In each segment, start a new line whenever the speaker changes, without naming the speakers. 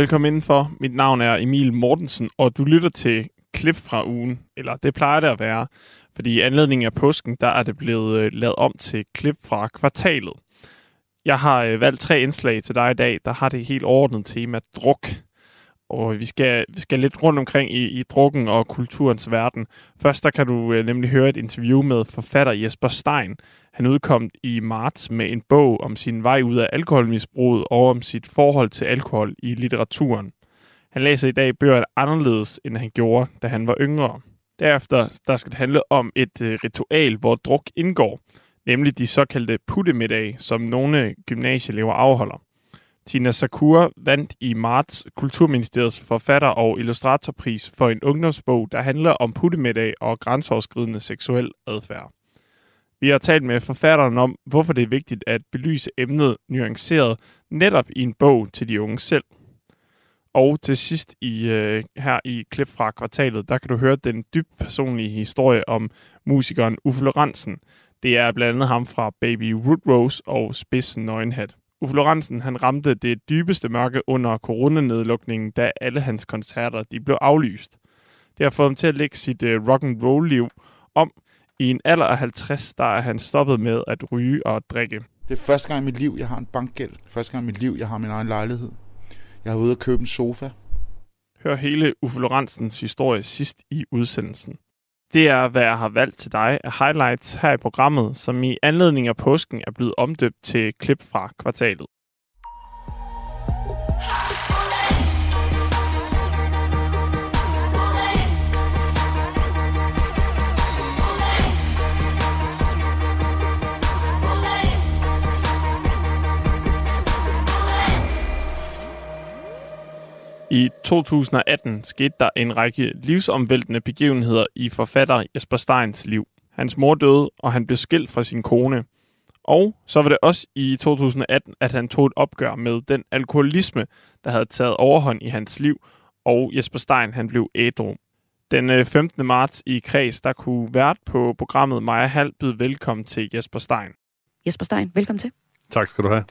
Velkommen indenfor. Mit navn er Emil Mortensen, og du lytter til klip fra ugen. Eller det plejer det at være, fordi i anledning af påsken, der er det blevet øh, lavet om til klip fra kvartalet. Jeg har øh, valgt tre indslag til dig i dag, der har det helt overordnet tema druk. Og vi skal, vi skal lidt rundt omkring i, i drukken og kulturens verden. Først der kan du øh, nemlig høre et interview med forfatter Jesper Stein. Han udkom i marts med en bog om sin vej ud af alkoholmisbruget og om sit forhold til alkohol i litteraturen. Han læser i dag bøger anderledes, end han gjorde, da han var yngre. Derefter der skal det handle om et øh, ritual, hvor druk indgår, nemlig de såkaldte puttemiddag, som nogle gymnasieelever afholder. Tina Sakura vandt i marts Kulturministeriets forfatter- og illustratorpris for en ungdomsbog, der handler om puttemiddag og grænseoverskridende seksuel adfærd. Vi har talt med forfatteren om, hvorfor det er vigtigt at belyse emnet nuanceret netop i en bog til de unge selv. Og til sidst i øh, her i klip fra kvartalet, der kan du høre den dybt personlige historie om musikeren Uffe Lorentzen. Det er blandt andet ham fra Baby Rose og Spidsen Nøgenhat. Uffe Lorentzen han ramte det dybeste mørke under coronanedlukningen, da alle hans koncerter de blev aflyst. Det har fået ham til at lægge sit øh, rock and roll liv om. I en alder af 50, der er han stoppet med at ryge og drikke.
Det er første gang i mit liv, jeg har en bankgæld. Første gang i mit liv, jeg har min egen lejlighed. Jeg har været ude at købe en sofa.
Hør hele Uffe Lorentzens historie sidst i udsendelsen. Det er, hvad jeg har valgt til dig af highlights her i programmet, som i anledning af påsken er blevet omdøbt til klip fra kvartalet. I 2018 skete der en række livsomvæltende begivenheder i forfatter Jesper Steins liv. Hans mor døde, og han blev skilt fra sin kone. Og så var det også i 2018, at han tog et opgør med den alkoholisme, der havde taget overhånd i hans liv, og Jesper Stein han blev ædru. Den 15. marts i Kreds, der kunne vært på programmet Maja Hall byde velkommen til Jesper Stein.
Jesper Stein, velkommen til.
Tak skal du have.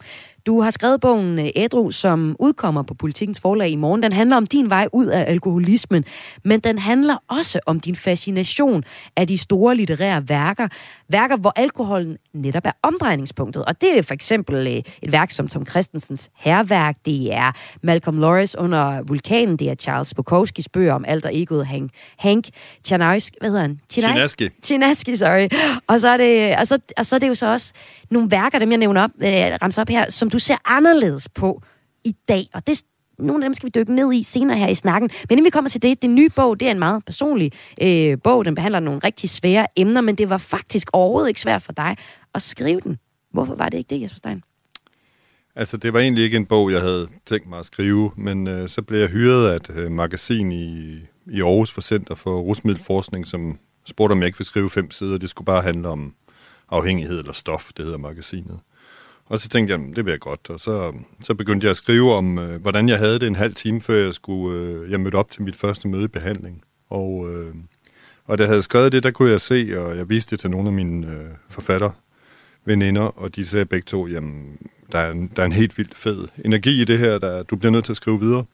Du har skrevet bogen øh, Ædru, som udkommer på Politikens forlag i morgen. Den handler om din vej ud af alkoholismen, men den handler også om din fascination af de store litterære værker. Værker, hvor alkoholen netop er omdrejningspunktet. Og det er for eksempel øh, et værk som Tom Christensens Herværk, det er Malcolm Lawrence under Vulkanen, det er Charles Bukowskis bøger om alter egoet Hank, Hank Chinaski, hvad hedder han?
Chinaski.
Chinaski, sorry. Og så, er det, og, så, og så er det jo så også nogle værker, dem jeg nævner op, øh, ramser op her, som du ser anderledes på i dag. Og det, nogle af dem skal vi dykke ned i senere her i snakken. Men inden vi kommer til det, det nye bog, det er en meget personlig øh, bog. Den behandler nogle rigtig svære emner, men det var faktisk overhovedet ikke svært for dig at skrive den. Hvorfor var det ikke det, Jesper Stein?
Altså, det var egentlig ikke en bog, jeg havde tænkt mig at skrive, men øh, så blev jeg hyret af et øh, magasin i, i Aarhus for Center for Rusmiddelforskning, som spurgte, om jeg ikke ville skrive fem sider. Det skulle bare handle om afhængighed eller stof, det hedder magasinet. Og så tænkte jeg, det bliver godt. Og så, så begyndte jeg at skrive om, øh, hvordan jeg havde det en halv time, før jeg skulle øh, jeg mødte op til mit første møde i behandling. Og, øh, og da jeg havde skrevet det, der kunne jeg se, og jeg viste det til nogle af mine øh, forfatter, veninder, og de sagde begge to, jamen, der er, en, der er en helt vildt fed energi i det her, der, du bliver nødt til at skrive videre.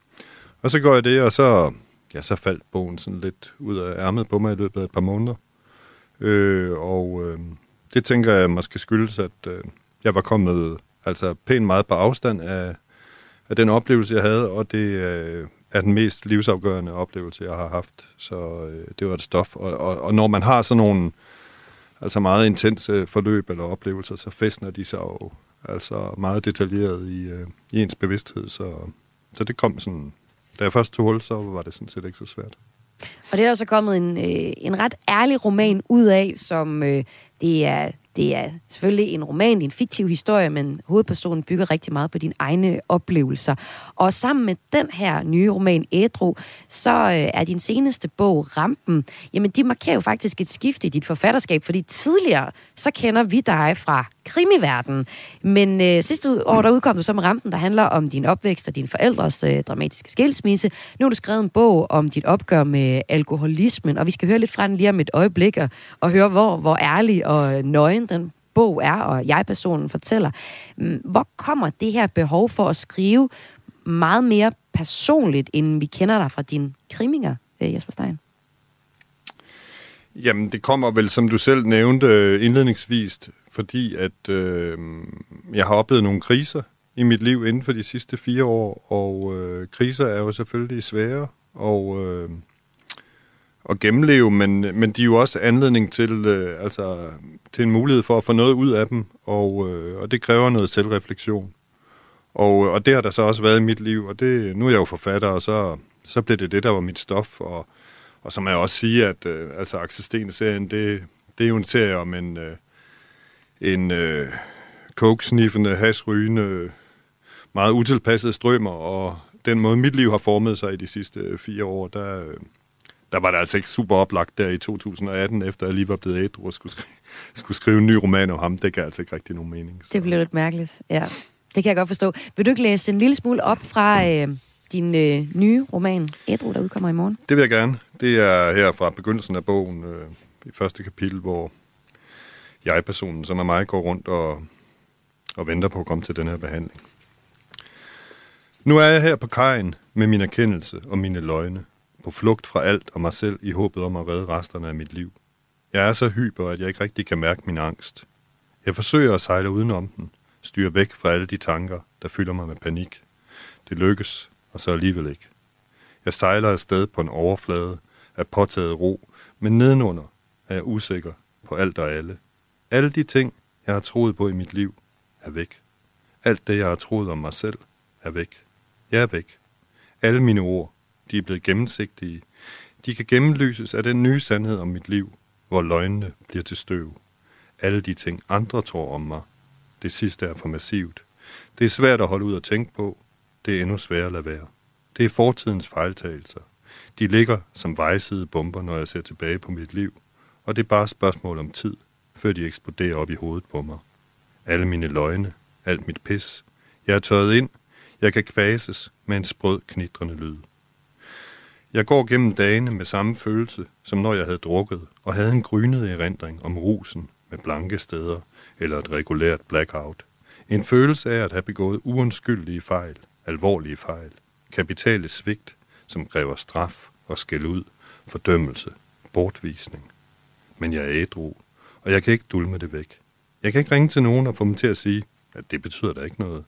Og så går jeg det, og så, ja, så faldt bogen sådan lidt ud af ærmet på mig i løbet af et par måneder. Øh, og øh, det tænker jeg måske skyldes, at øh, jeg var kommet altså pænt meget på afstand af, af den oplevelse, jeg havde, og det øh, er den mest livsafgørende oplevelse, jeg har haft. Så øh, det var et stof. Og, og, og når man har sådan nogle altså meget intense forløb eller oplevelser, så festner de sig jo altså meget detaljeret i, øh, i ens bevidsthed. Så, så det kom sådan... Da jeg først tog hul, så var det sådan set ikke så svært.
Og det er der så kommet en, øh, en ret ærlig roman ud af, som øh, det er det er selvfølgelig en roman, en fiktiv historie, men hovedpersonen bygger rigtig meget på dine egne oplevelser. Og sammen med den her nye roman, Ædru, så øh, er din seneste bog, Rampen, jamen de markerer jo faktisk et skift i dit forfatterskab, fordi tidligere, så kender vi dig fra krimiverdenen. Men øh, sidste år, der udkom du så med Rampen, der handler om din opvækst og dine forældres øh, dramatiske skilsmisse. Nu har du skrevet en bog om dit opgør med alkoholismen, og vi skal høre lidt fra den lige om et øjeblik, og, og høre, hvor, hvor ærlig og øh, nøgen den bog er, og jeg-personen fortæller. Mm, hvor kommer det her behov for at skrive meget mere personligt, end vi kender dig fra dine kriminger, øh, Jesper Stein?
Jamen, det kommer vel, som du selv nævnte indledningsvis, fordi at øh, jeg har oplevet nogle kriser i mit liv inden for de sidste fire år, og øh, kriser er jo selvfølgelig svære og, øh, at gennemleve, men, men de er jo også anledning til, øh, altså, til en mulighed for at få noget ud af dem, og, øh, og det kræver noget selvreflektion. Og, øh, og det har der så også været i mit liv, og det, nu er jeg jo forfatter, og så, så blev det det, der var mit stof, og, og så må jeg også sige, at øh, altså Axel det, det er jo en serie om en, øh, en øh, coke-sniffende, hasrygende, meget utilpassede strømmer, og den måde, mit liv har formet sig i de sidste øh, fire år, der, øh, der var det altså ikke super oplagt der i 2018, efter jeg lige var blevet ædru og skulle skrive, skulle skrive en ny roman om ham. Det gav altså ikke rigtig nogen mening.
Så. Det blev lidt mærkeligt, ja. Det kan jeg godt forstå. Vil du ikke læse en lille smule op fra øh, din øh, nye roman, Ædru, der udkommer i morgen?
Det vil jeg gerne. Det er her fra begyndelsen af bogen, øh, i første kapitel, hvor jeg-personen, som er mig, går rundt og, og venter på at komme til den her behandling. Nu er jeg her på kajen med min erkendelse og mine løgne, på flugt fra alt og mig selv i håbet om at redde resterne af mit liv. Jeg er så hyper, at jeg ikke rigtig kan mærke min angst. Jeg forsøger at sejle udenom den, styre væk fra alle de tanker, der fylder mig med panik. Det lykkes, og så alligevel ikke. Jeg sejler afsted på en overflade af påtaget ro, men nedenunder er jeg usikker på alt og alle. Alle de ting, jeg har troet på i mit liv, er væk. Alt det, jeg har troet om mig selv, er væk. Jeg er væk. Alle mine ord, de er blevet gennemsigtige. De kan gennemlyses af den nye sandhed om mit liv, hvor løgnene bliver til støv. Alle de ting, andre tror om mig. Det sidste er for massivt. Det er svært at holde ud og tænke på. Det er endnu sværere at lade være. Det er fortidens fejltagelser. De ligger som vejside bomber, når jeg ser tilbage på mit liv. Og det er bare et spørgsmål om tid, før de eksploderer op i hovedet på mig. Alle mine løgne, alt mit pis. Jeg er tørret ind. Jeg kan kvases med en sprød, knitrende lyd. Jeg går gennem dagene med samme følelse, som når jeg havde drukket, og havde en grynet erindring om rusen med blanke steder eller et regulært blackout. En følelse af at have begået uundskyldige fejl, alvorlige fejl, kapitale svigt, som kræver straf og skæld ud, fordømmelse, bortvisning. Men jeg er ædru, og jeg kan ikke dulme det væk. Jeg kan ikke ringe til nogen og få dem til at sige, at det betyder da ikke noget.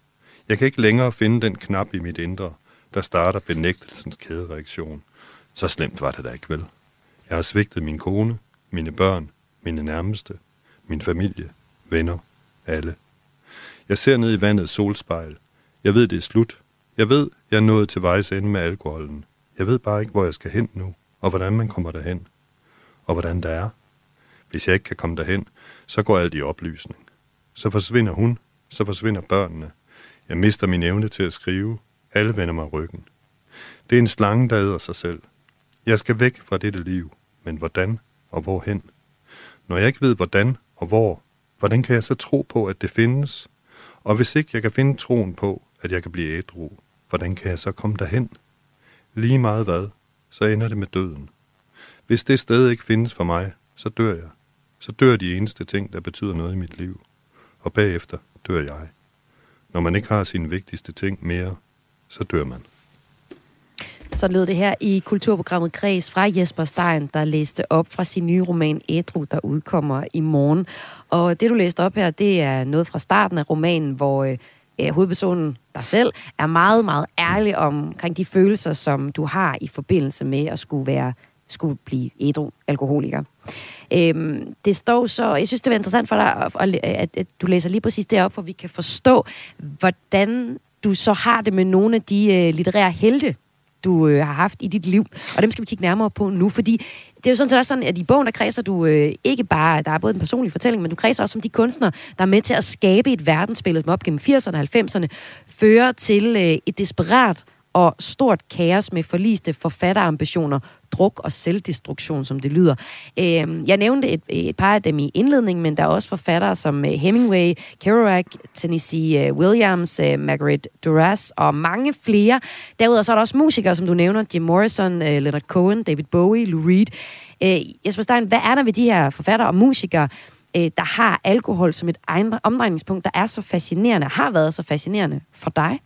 Jeg kan ikke længere finde den knap i mit indre, der starter benægtelsens kædereaktion. Så slemt var det da ikke vel. Jeg har svigtet min kone, mine børn, mine nærmeste, min familie, venner, alle. Jeg ser ned i vandet solspejl. Jeg ved, det er slut. Jeg ved, jeg er nået til vejs ende med alkoholen. Jeg ved bare ikke, hvor jeg skal hen nu, og hvordan man kommer derhen. Og hvordan der er. Hvis jeg ikke kan komme derhen, så går alt i oplysning. Så forsvinder hun, så forsvinder børnene. Jeg mister min evne til at skrive. Alle vender mig ryggen. Det er en slange, der æder sig selv. Jeg skal væk fra dette liv, men hvordan og hvorhen? Når jeg ikke ved hvordan og hvor, hvordan kan jeg så tro på, at det findes? Og hvis ikke jeg kan finde troen på, at jeg kan blive ædru, hvordan kan jeg så komme derhen? Lige meget hvad, så ender det med døden. Hvis det sted ikke findes for mig, så dør jeg. Så dør de eneste ting, der betyder noget i mit liv. Og bagefter dør jeg. Når man ikke har sine vigtigste ting mere, så dør man.
Så lød det her i kulturprogrammet Kreds fra Jesper Stein, der læste op fra sin nye roman Ædru, der udkommer i morgen. Og det, du læste op her, det er noget fra starten af romanen, hvor øh, hovedpersonen, dig selv, er meget, meget ærlig omkring de følelser, som du har i forbindelse med at skulle være skulle blive ædru alkoholiker. Øhm, det står så, jeg synes, det var interessant for dig, at, at, at, at du læser lige præcis det op, for vi kan forstå, hvordan du så har det med nogle af de øh, litterære helte, du øh, har haft i dit liv. Og dem skal vi kigge nærmere på nu, fordi det er jo sådan set også sådan, at i bogen, der kredser du øh, ikke bare, der er både en personlig fortælling, men du kredser også om de kunstnere, der er med til at skabe et verdensbillede, som op gennem 80'erne og 90'erne fører til øh, et desperat og stort kaos med forliste forfatterambitioner, druk og selvdestruktion, som det lyder. Øhm, jeg nævnte et, et par af dem i indledningen, men der er også forfattere som øh, Hemingway, Kerouac, Tennessee øh, Williams, øh, Margaret Duras og mange flere. Derudover så er der også musikere, som du nævner, Jim Morrison, Leonard Cohen, David Bowie, Lou Reed. Jesper Stein, hvad er der ved de her forfattere og musikere, der har alkohol som et omdrejningspunkt, der er så fascinerende, har været så fascinerende for dig?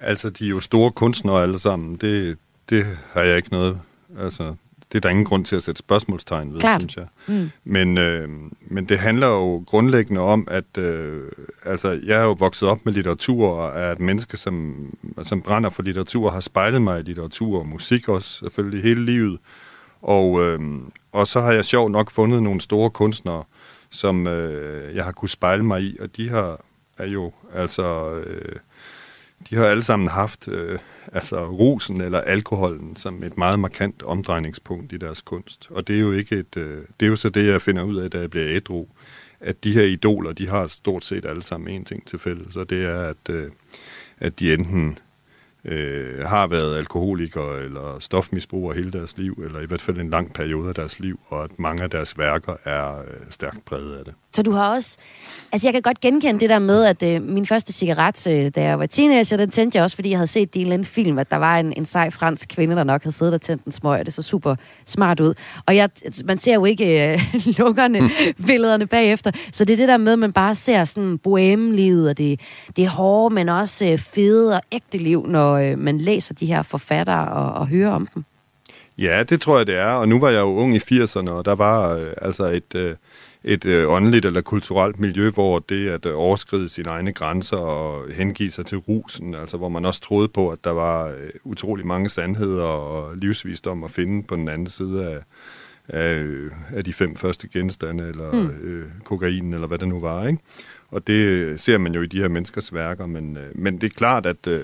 Altså, de er jo store kunstnere alle sammen. Det, det har jeg ikke noget... Altså, det er der ingen grund til at sætte spørgsmålstegn ved,
Klart.
synes jeg.
Mm.
Men, øh, men det handler jo grundlæggende om, at øh, altså, jeg er jo vokset op med litteratur, og er et menneske, som, som brænder for litteratur, har spejlet mig i litteratur og musik også, selvfølgelig hele livet. Og, øh, og så har jeg sjov nok fundet nogle store kunstnere, som øh, jeg har kunne spejle mig i, og de har er jo altså... Øh, de har alle sammen haft øh, altså rusen eller alkoholen som et meget markant omdrejningspunkt i deres kunst. Og det er jo ikke et, øh, det er jo så det, jeg finder ud af, da jeg bliver ædru, at de her idoler, de har stort set alle sammen en ting til fælles, og det er, at, øh, at de enten øh, har været alkoholikere eller stofmisbrugere hele deres liv, eller i hvert fald en lang periode af deres liv, og at mange af deres værker er øh, stærkt præget af det.
Så du har også... Altså, jeg kan godt genkende det der med, at øh, min første cigaret, øh, da jeg var teenager, den tændte jeg også, fordi jeg havde set det i en eller anden film, at der var en, en sej fransk kvinde, der nok havde siddet og tændt en smøg, og det så super smart ud. Og jeg, man ser jo ikke øh, lungerne, billederne bagefter. Så det er det der med, at man bare ser sådan bohemelivet, og det, det hårde, men også øh, fede og ægte liv, når øh, man læser de her forfattere og, og hører om dem.
Ja, det tror jeg, det er. Og nu var jeg jo ung i 80'erne, og der var øh, altså et, øh, et øh, åndeligt eller kulturelt miljø, hvor det at øh, overskride sine egne grænser og hengive sig til rusen, altså hvor man også troede på, at der var øh, utrolig mange sandheder og livsvisdom at finde på den anden side af, af, øh, af de fem første genstande, eller mm. øh, kokain, eller hvad det nu var, ikke? Og det ser man jo i de her menneskers værker, men, øh, men det er klart, at øh,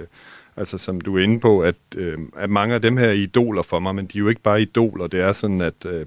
altså som du er inde på, at, øh, at mange af dem her er idoler for mig, men de er jo ikke bare idoler, det er sådan, at øh,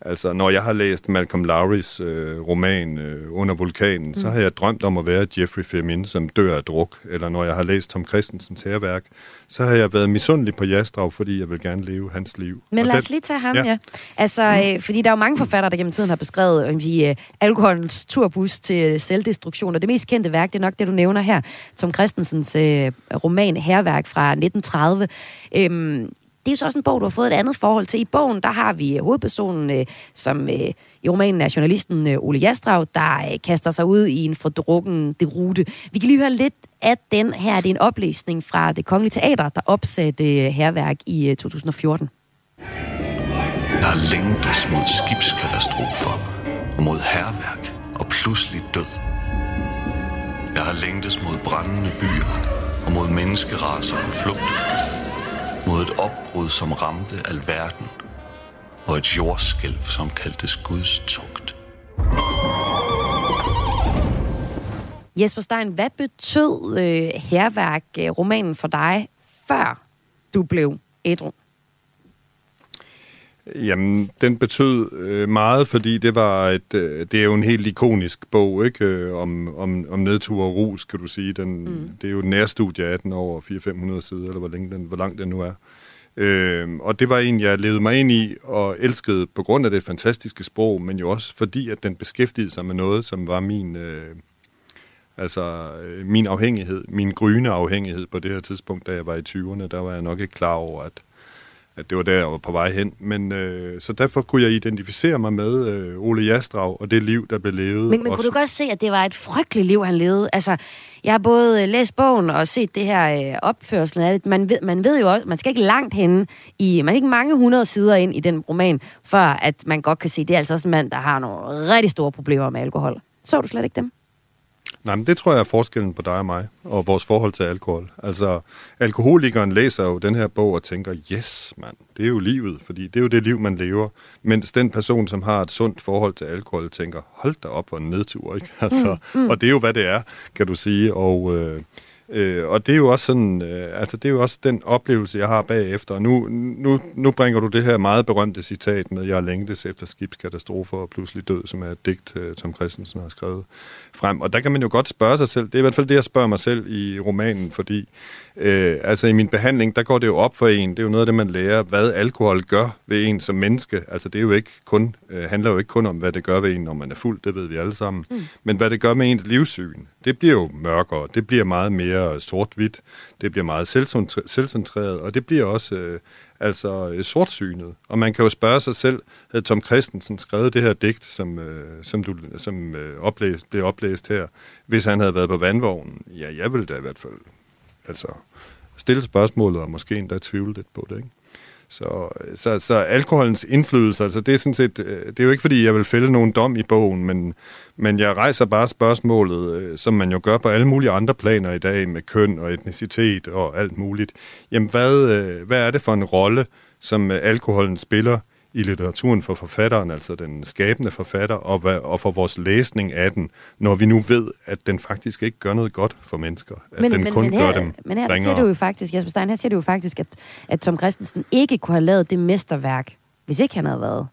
altså, når jeg har læst Malcolm Lowrys øh, roman øh, Under vulkanen, mm. så har jeg drømt om at være Jeffrey Firmin, som dør af druk, eller når jeg har læst Tom Christensens herværk, så har jeg været misundelig på Jastrav, fordi jeg vil gerne leve hans liv.
Men
Og
lad
den-
os lige tage ham, ja.
Ja.
Altså, øh, fordi der er jo mange forfattere, der gennem tiden har beskrevet øh, øh, alkoholens turbus til øh, selvdestruktion, og det mest kendte værk, det er nok det, du nævner her, Tom Christensens øh, roman Herværk fra 1930. Øhm, det er jo så også en bog, du har fået et andet forhold til. I bogen, der har vi øh, hovedpersonen, øh, som øh, i romanen er journalisten Ole Jastrav, der kaster sig ud i en fordrukken derute. Vi kan lige høre lidt af den her. Det er en oplæsning fra det Kongelige Teater, der opsatte herværk i 2014.
Der længtes mod skibskatastrofer og mod herværk og pludselig død. Jeg har længtes mod brændende byer og mod menneskeraser og flugt. Mod et opbrud, som ramte alverden og et jordskælv, som kaldtes Guds tugt.
Jesper Stein, hvad betød øh, herværk, øh, romanen for dig, før du blev ædru?
Jamen, den betød øh, meget, fordi det var et, øh, det er jo en helt ikonisk bog, ikke? Øh, om, om, om nedtur og rus, kan du sige. Den, mm. Det er jo nærstudie af den over 400-500 sider, eller hvor, længe den, hvor lang den nu er. Øh, og det var en, jeg levede mig ind i og elskede på grund af det fantastiske sprog, men jo også fordi, at den beskæftigede sig med noget, som var min... Øh, Altså min afhængighed, min gryende afhængighed på det her tidspunkt, da jeg var i 20'erne, der var jeg nok ikke klar over, at, at det var der, jeg var på vej hen. Men øh, så derfor kunne jeg identificere mig med øh, Ole Jastrav og det liv, der blev levet.
Men, men
og
kunne du godt se, at det var et frygteligt liv, han levede? Altså, jeg har både øh, læst bogen og set det her øh, opførsel af det. Man ved, man ved jo også, man skal ikke langt henne i, man er ikke mange hundrede sider ind i den roman, før at man godt kan se, at det er altså også en mand, der har nogle rigtig store problemer med alkohol. Så du slet ikke dem?
Nej, men det tror jeg er forskellen på dig og mig, og vores forhold til alkohol. Altså, alkoholikeren læser jo den her bog og tænker, yes, mand, det er jo livet, fordi det er jo det liv, man lever. Mens den person, som har et sundt forhold til alkohol, tænker, hold da op, hvor en nedtur, ikke? Altså, mm, mm. Og det er jo, hvad det er, kan du sige, og... Øh, Øh, og det er jo også sådan, øh, altså det er jo også den oplevelse, jeg har bagefter. Og nu, nu, nu bringer du det her meget berømte citat med, jeg længtes efter skibskatastrofer og pludselig død, som er et digt, øh, Tom Christensen har skrevet frem. Og der kan man jo godt spørge sig selv, det er i hvert fald det, jeg spørger mig selv i romanen, fordi øh, altså i min behandling, der går det jo op for en, det er jo noget af det, man lærer, hvad alkohol gør ved en som menneske. Altså det er jo ikke kun, øh, handler jo ikke kun om, hvad det gør ved en, når man er fuld, det ved vi alle sammen, mm. men hvad det gør med ens livssyn. Det bliver jo mørkere, det bliver meget mere sort-hvidt, det bliver meget selvcentre- selvcentreret, og det bliver også øh, altså øh, sortsynet. Og man kan jo spørge sig selv, havde Tom Christensen skrevet det her digt, som, øh, som, du, som øh, oplæst, blev oplæst her, hvis han havde været på vandvognen? Ja, jeg ville da i hvert fald altså, stille spørgsmålet og måske endda tvivle lidt på det. Ikke? Så, så, så alkoholens indflydelse, altså det er sådan set, øh, det er jo ikke fordi, jeg vil fælde nogen dom i bogen, men, men jeg rejser bare spørgsmålet, øh, som man jo gør på alle mulige andre planer i dag, med køn og etnicitet og alt muligt. Jamen hvad, øh, hvad er det for en rolle, som alkoholen spiller i litteraturen for forfatteren, altså den skabende forfatter, og, og for vores læsning af den, når vi nu ved, at den faktisk ikke gør noget godt for mennesker. At
men,
den
men,
kun
men
her,
gør
dem
Men her
ringere.
siger du jo faktisk, Jesper Stein, her siger du jo faktisk, at, at Tom Christensen ikke kunne have lavet det mesterværk, hvis ikke han havde været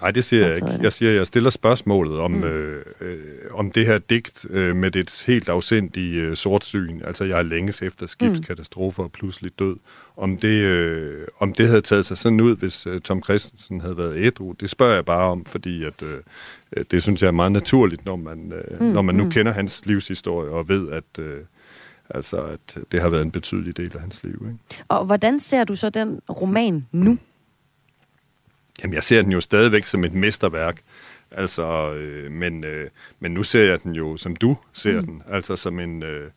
Nej, det siger jeg ikke. Jeg siger, at jeg stiller spørgsmålet om, mm. øh, øh, om det her digt øh, med det helt afsindige øh, sortsyn, altså jeg er længes efter skibskatastrofer og pludselig død, om det, øh, om det havde taget sig sådan ud, hvis øh, Tom Christensen havde været ædru, det spørger jeg bare om, fordi at, øh, det synes jeg er meget naturligt, når man, øh, mm. når man nu
mm.
kender hans livshistorie og ved, at, øh, altså, at det har været en betydelig del af hans liv. Ikke?
Og hvordan ser du så den roman nu?
Jamen, jeg ser den jo stadigvæk som et mesterværk. Altså, øh, men, øh, men nu ser jeg den jo, som du ser mm. den. Altså som en, øh,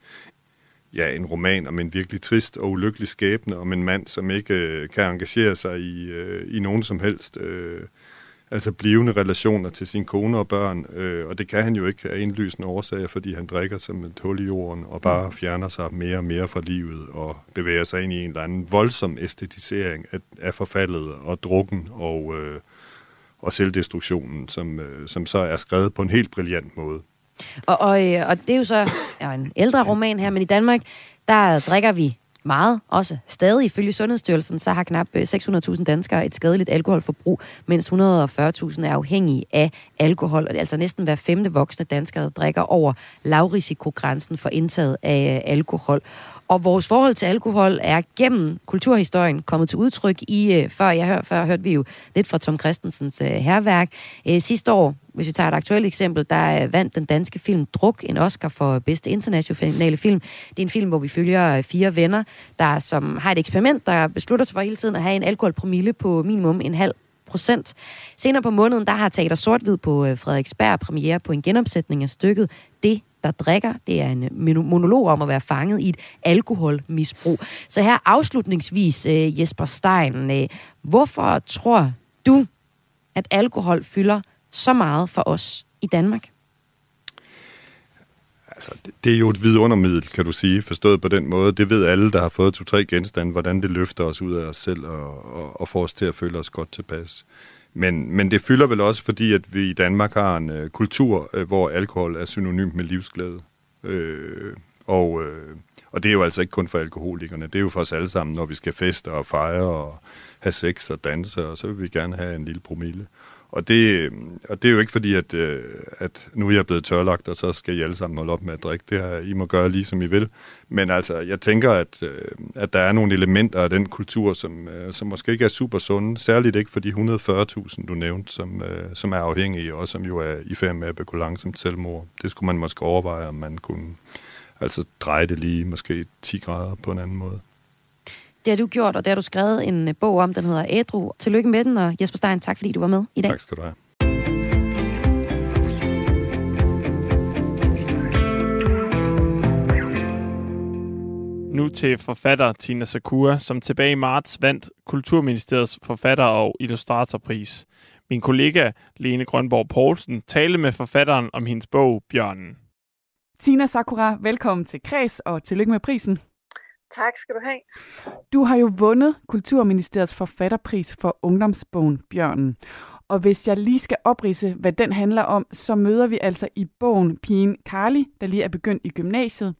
ja, en roman om en virkelig trist og ulykkelig skæbne, om en mand, som ikke øh, kan engagere sig i, øh, i nogen som helst øh, altså blivende relationer til sin kone og børn. Øh, og det kan han jo ikke af indlysende årsager, fordi han drikker som et hul i jorden og bare fjerner sig mere og mere fra livet og bevæger sig ind i en eller anden voldsom æstetisering af, af forfaldet og drukken og, øh, og selvdestruktionen, som, øh, som så er skrevet på en helt brilliant måde.
Og, og, øh, og det er jo så ja, en ældre roman her, men i Danmark, der drikker vi meget, også stadig ifølge Sundhedsstyrelsen, så har knap øh, 600.000 danskere et skadeligt alkoholforbrug, mens 140.000 er afhængige af alkohol. Og det altså næsten hver femte voksne dansker drikker over lavrisikogrænsen for indtaget af øh, alkohol. Og vores forhold til alkohol er gennem kulturhistorien kommet til udtryk i, øh, før jeg hør, før hørte vi jo lidt fra Tom Christensens øh, herværk. Øh, sidste år, hvis vi tager et aktuelt eksempel, der vandt den danske film Druk en Oscar for bedste internationale film. Det er en film, hvor vi følger fire venner, der som har et eksperiment, der beslutter sig for hele tiden at have en alkoholpromille på minimum en halv procent. Senere på måneden, der har Teater Sortvid på Frederiksberg premiere på en genopsætning af stykket der drikker. Det er en øh, monolog om at være fanget i et alkoholmisbrug. Så her afslutningsvis, øh, Jesper Stein, øh, hvorfor tror du, at alkohol fylder så meget for os i Danmark?
Altså, det, det er jo et vidundermiddel, kan du sige, forstået på den måde. Det ved alle, der har fået to-tre genstande, hvordan det løfter os ud af os selv og, og, og får os til at føle os godt tilpas. Men, men det fylder vel også, fordi at vi i Danmark har en øh, kultur, øh, hvor alkohol er synonymt med livsglæde. Øh, og, øh, og det er jo altså ikke kun for alkoholikerne, det er jo for os alle sammen, når vi skal feste og fejre og have sex og danse, og så vil vi gerne have en lille promille. Og det, øhm, og det er jo ikke fordi, at, øh, at nu er jeg blevet tørlagt, og så skal I alle sammen holde op med at drikke. Det her, I må gøre lige, som I vil. Men altså, jeg tænker, at, øh, at der er nogle elementer af den kultur, som, øh, som måske ikke er super sunde. Særligt ikke for de 140.000, du nævnte, som, som er afhængige, og som jo er i færd med at begå langsomt selvmord. Det skulle man måske overveje, om man kunne altså dreje det lige måske 10 grader på en anden måde.
Det har du gjort, og det har du skrevet en øh, bog om, den hedder Ædru. Tillykke med den, og Jesper Stein, tak fordi du var med i dag.
Tak skal du have.
Nu til forfatter Tina Sakura, som tilbage i marts vandt Kulturministeriets forfatter- og illustratorpris. Min kollega Lene Grønborg Poulsen talte med forfatteren om hendes bog Bjørnen.
Tina Sakura, velkommen til Kreds, og tillykke med prisen.
Tak skal du have.
Du har jo vundet Kulturministeriets forfatterpris for ungdomsbogen Bjørnen. Og hvis jeg lige skal oprise, hvad den handler om, så møder vi altså i bogen pigen Carly, der lige er begyndt i gymnasiet.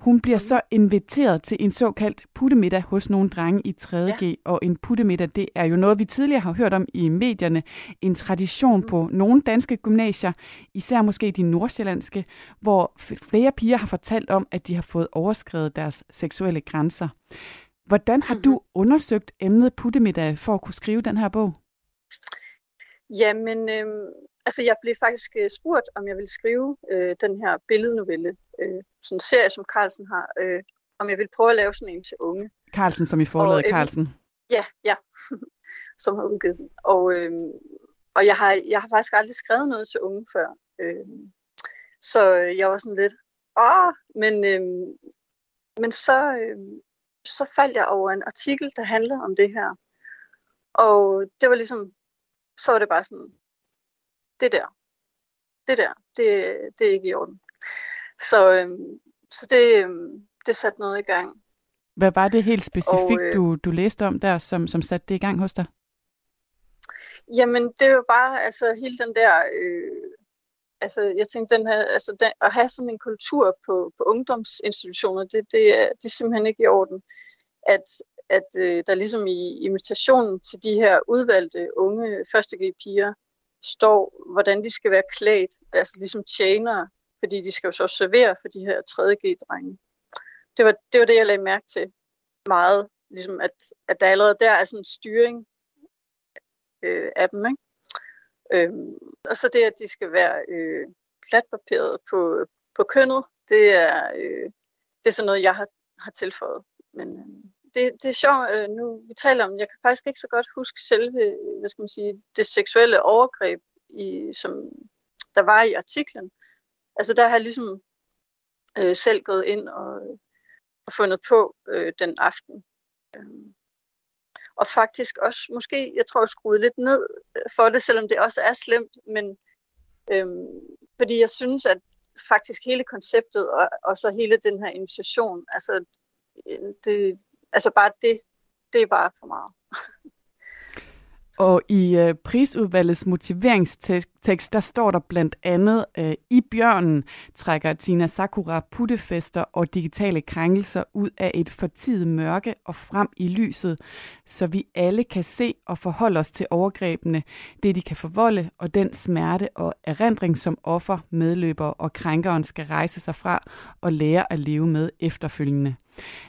Hun bliver så inviteret til en såkaldt puttemiddag hos nogle drenge i 3.G, ja. og en puttemiddag, det er jo noget, vi tidligere har hørt om i medierne. En tradition på nogle danske gymnasier, især måske de nordsjællandske, hvor flere piger har fortalt om, at de har fået overskrevet deres seksuelle grænser. Hvordan har du undersøgt emnet puttemiddag for at kunne skrive den her bog?
Jamen, øh, altså jeg blev faktisk øh, spurgt, om jeg ville skrive øh, den her billednovelle, øh, sådan en serie, som Carlsen har, øh, om jeg ville prøve at lave sådan en til unge.
Carlsen, som i forladet
Og, øh,
Carlsen.
Ja, ja, som har udgivet den. Og, øh, og jeg, har, jeg har faktisk aldrig skrevet noget til unge før. Øh, så jeg var sådan lidt, åh, men, øh, men så, øh, så faldt jeg over en artikel, der handlede om det her. Og det var ligesom, så var det bare sådan, det der, det der, det, det er ikke i orden. Så, øhm, så det, øhm, det satte noget i gang.
Hvad var det helt specifikt,
Og, øh,
du, du læste om der, som, som satte det i gang hos dig?
Jamen, det var bare altså hele den der, øh, altså jeg tænkte, den her, altså den, at have sådan en kultur på, på ungdomsinstitutioner, det, det, er, det er simpelthen ikke i orden. At, at øh, der ligesom i invitationen til de her udvalgte unge første piger står, hvordan de skal være klædt, altså ligesom tjenere, fordi de skal jo så servere for de her 3G-drenge. Det var, det var det, jeg lagde mærke til meget, ligesom at, at der allerede der er sådan en styring øh, af dem. Ikke? Øhm, og så det, at de skal være øh, klatbarberet på, på kønnet, det er, øh, det er sådan noget, jeg har, har tilføjet. Men øh, det, det er sjovt, øh, nu vi taler om, jeg kan faktisk ikke så godt huske selve, øh, hvad skal man sige, det seksuelle overgreb, i, som der var i artiklen. Altså der har jeg ligesom øh, selv gået ind og, øh, og fundet på øh, den aften. Øhm, og faktisk også, måske, jeg tror, jeg skruede lidt ned øh, for det, selvom det også er slemt, men øhm, fordi jeg synes, at faktisk hele konceptet, og, og så hele den her invitation, altså, det, altså bare det, det er bare for meget.
Og i øh, prisudvalgets motiveringstekst, der står der blandt andet, øh, i bjørnen trækker Tina Sakura puttefester og digitale krænkelser ud af et fortidet mørke og frem i lyset, så vi alle kan se og forholde os til overgrebene, det de kan forvolde, og den smerte og erindring, som offer, medløber og krænkeren skal rejse sig fra og lære at leve med efterfølgende.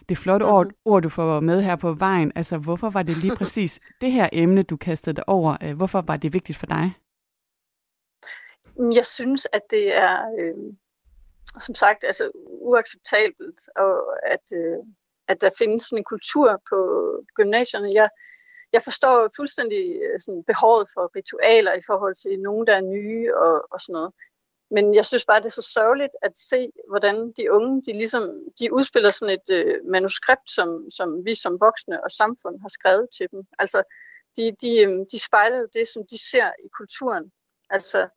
Det flotte ord, ord, du får med her på vejen, altså hvorfor var det lige præcis det her emne, du kastede dig over? Øh, Hvorfor var det vigtigt for dig?
Jeg synes, at det er, øh, som sagt, altså uacceptabelt, og at, øh, at der findes sådan en kultur på gymnasierne. Jeg, jeg forstår fuldstændig øh, sådan, behovet for ritualer i forhold til nogen, der er nye og, og sådan noget. Men jeg synes bare, det er så sørgeligt at se, hvordan de unge, de ligesom, de udspiller sådan et øh, manuskript, som, som vi som voksne og samfund har skrevet til dem. Altså, de, de, øh, de spejler jo det, som de ser i kulturen. Altså,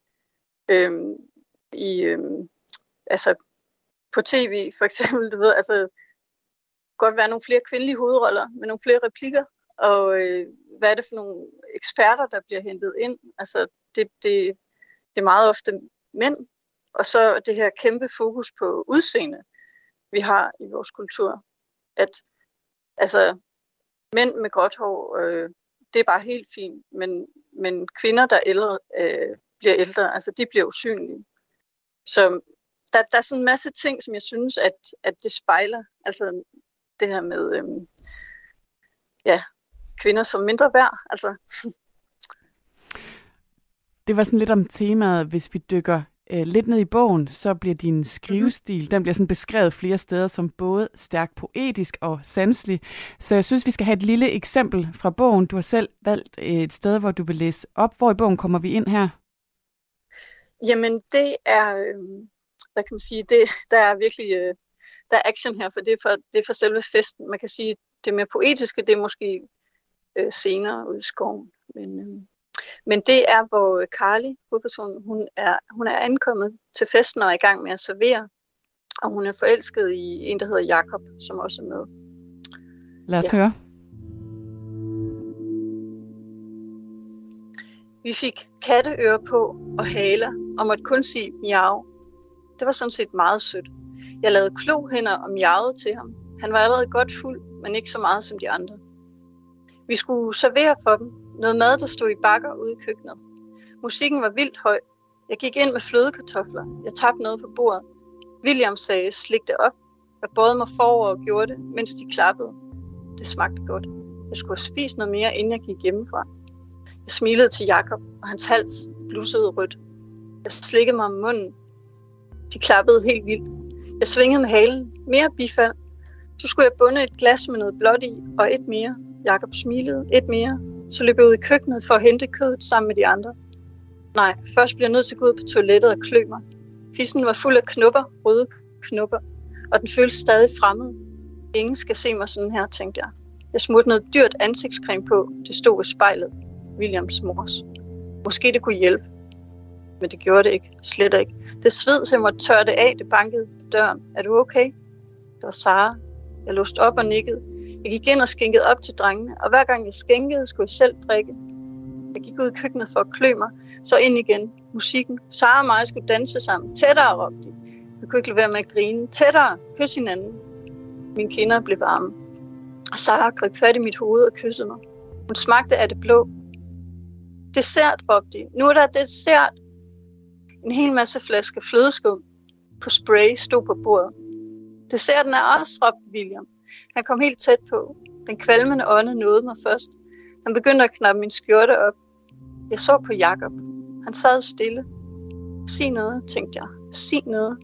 øh, i, øh, altså, på tv for eksempel, du ved, altså, godt være nogle flere kvindelige hovedroller med nogle flere replikker, og øh, hvad er det for nogle eksperter, der bliver hentet ind? Altså, det, det, det er meget ofte mænd, og så det her kæmpe fokus på udseende, vi har i vores kultur. At altså, mænd med gråt hår, øh, det er bare helt fint, men, men kvinder, der ældre, øh, bliver ældre, altså de bliver usynlige. Så der, der er sådan en masse ting, som jeg synes, at, at det spejler. Altså det her med øh, ja, kvinder som mindre værd. Altså.
Det var sådan lidt om temaet, hvis vi dykker øh, lidt ned i bogen, så bliver din skrivestil, den bliver sådan beskrevet flere steder som både stærkt poetisk og sanselig. Så jeg synes, vi skal have et lille eksempel fra bogen. Du har selv valgt et sted, hvor du vil læse op. Hvor i bogen kommer vi ind her?
Jamen, det er, øh, hvad kan man sige, det, der er virkelig, øh, der er action her, for det er for, det er for selve festen. Man kan sige, det mere poetiske, det er måske øh, senere ude i skoven. Men, øh, men det er, hvor Carly, hovedpersonen, hun er, hun er ankommet til festen og er i gang med at servere. Og hun er forelsket i en, der hedder Jakob, som også er med.
Lad os ja. høre.
Vi fik katteører på og haler og måtte kun sige miau. Det var sådan set meget sødt. Jeg lavede klohænder og miavede til ham. Han var allerede godt fuld, men ikke så meget som de andre. Vi skulle servere for dem, noget mad, der stod i bakker ude i køkkenet. Musikken var vildt høj. Jeg gik ind med flødekartofler. Jeg tabte noget på bordet. William sagde, slik det op. Jeg bøjede mig forover og gjorde det, mens de klappede. Det smagte godt. Jeg skulle have spist noget mere, inden jeg gik hjemmefra. Jeg smilede til Jakob, og hans hals blussede rødt. Jeg slikkede mig om munden. De klappede helt vildt. Jeg svingede med halen. Mere bifald. Så skulle jeg bunde et glas med noget blåt i, og et mere. Jakob smilede. Et mere. Så løb jeg ud i køkkenet for at hente kødet sammen med de andre. Nej, først blev jeg nødt til at gå ud på toilettet og klø mig. Fissen var fuld af knupper, røde knupper, og den føltes stadig fremmed. Ingen skal se mig sådan her, tænkte jeg. Jeg smurte noget dyrt ansigtscreme på. Det stod i spejlet. Williams mors. Måske det kunne hjælpe. Men det gjorde det ikke. Slet ikke. Det sved, så jeg måtte tørre det af. Det bankede på døren. Er du okay? Det var Sara. Jeg låste op og nikkede. Jeg gik ind og skænkede op til drengene. Og hver gang jeg skænkede, skulle jeg selv drikke. Jeg gik ud i køkkenet for at klø mig. Så ind igen. Musikken. Sara og mig skulle danse sammen. Tættere, råbte de. Jeg kunne ikke lade være med at grine. Tættere. Kys hinanden. Mine kinder blev varme. Og Sara greb fat i mit hoved og kyssede mig. Hun smagte af det blå. Dessert, råbte de. Nu er der dessert. En hel masse flasker flødeskum på spray stod på bordet. Desserten er også, råbte William. Han kom helt tæt på. Den kvalmende ånde nåede mig først. Han begyndte at knappe min skjorte op. Jeg så på Jakob. Han sad stille. Sig noget, tænkte jeg. Sig noget.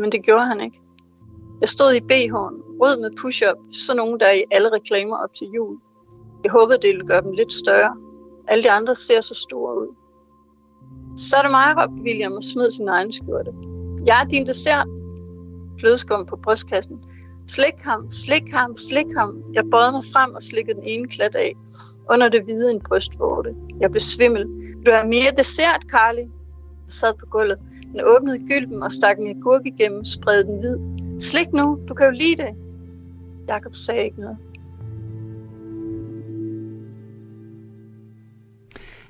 Men det gjorde han ikke. Jeg stod i BH'en, rød med push-up, så nogen der er i alle reklamer op til jul. Jeg håbede, det ville gøre dem lidt større. Alle de andre ser så store ud. Så er det mig, råbte William og smed sin egen skjorte. Jeg er din dessert. Flødeskum på brystkassen. Slik ham, slik ham, slik ham. Jeg bøjede mig frem og slikkede den ene klat af. Under det hvide en brystvorte. Jeg blev svimmel. Du er mere dessert, Carly? Jeg sad på gulvet. Den åbnede gylden og stak en agurk igennem, spredte den hvid. Slik nu, du kan jo lide det. Jakob sagde ikke noget.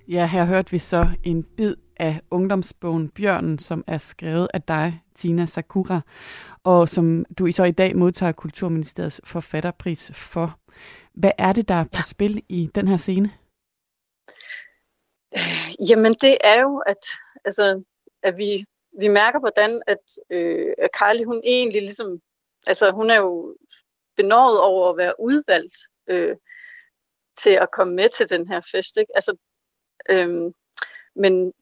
Ja, her hørte vi så en bid af ungdomsbogen Bjørnen, som er skrevet af dig, Tina Sakura, og som du så i dag modtager Kulturministeriets forfatterpris for. Hvad er det, der er på ja. spil i den her scene?
Jamen, det er jo, at, altså, at vi, vi mærker, hvordan at, øh, at Carly, hun egentlig ligesom, altså hun er jo benådet over at være udvalgt øh, til at komme med til den her fest. Ikke? Altså, øh, men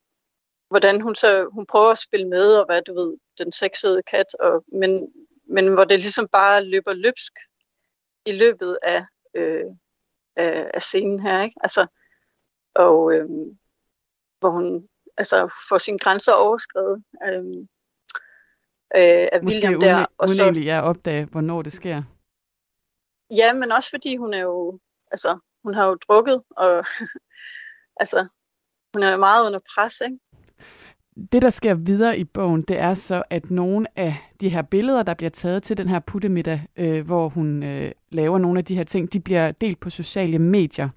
hvordan hun så hun prøver at spille med og hvad du ved, den sexede kat, og, men, men hvor det ligesom bare løber løbsk i løbet af, øh, af, af scenen her. Ikke? Altså, og øh, hvor hun altså får sine grænser overskrevet øh, øh, af
Måske
William der.
og så, egentlig er opdage, hvornår det sker.
Ja, men også fordi hun er jo, altså, hun har jo drukket, og altså, hun er jo meget under pres, ikke?
Det, der sker videre i bogen, det er så, at nogle af de her billeder, der bliver taget til den her puttemiddag, øh, hvor hun øh, laver nogle af de her ting, de bliver delt på sociale medier.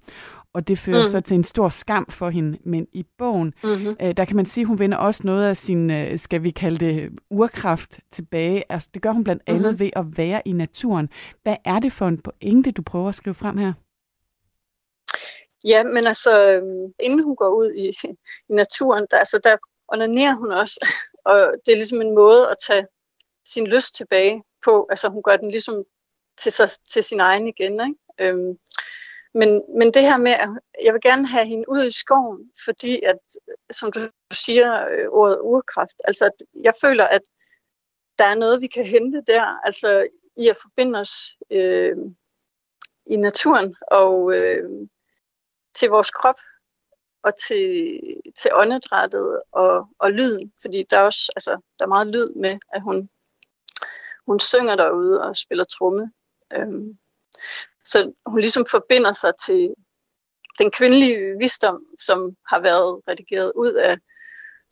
Og det fører mm. så til en stor skam for hende. Men i bogen, mm-hmm. øh, der kan man sige, at hun vinder også noget af sin, øh, skal vi kalde det, urkraft tilbage. Altså, det gør hun blandt andet mm-hmm. ved at være i naturen. Hvad er det for en pointe, du prøver at skrive frem her?
Ja, men altså, øhm, inden hun går ud i, i naturen, der, altså, der onanerer hun også. Og det er ligesom en måde at tage sin lyst tilbage på. Altså, hun gør den ligesom til, sig, til sin egen igen. Ikke? Øhm, men, men det her med, at jeg vil gerne have hende ud i skoven, fordi at, som du siger, øh, ordet urkraft, altså at jeg føler, at der er noget, vi kan hente der, altså i at forbinde os øh, i naturen og øh, til vores krop og til, til åndedrættet og, og lyden, fordi der er også altså, der er meget lyd med, at hun, hun synger derude og spiller tromme. Øhm, så hun ligesom forbinder sig til den kvindelige visdom, som har været redigeret ud af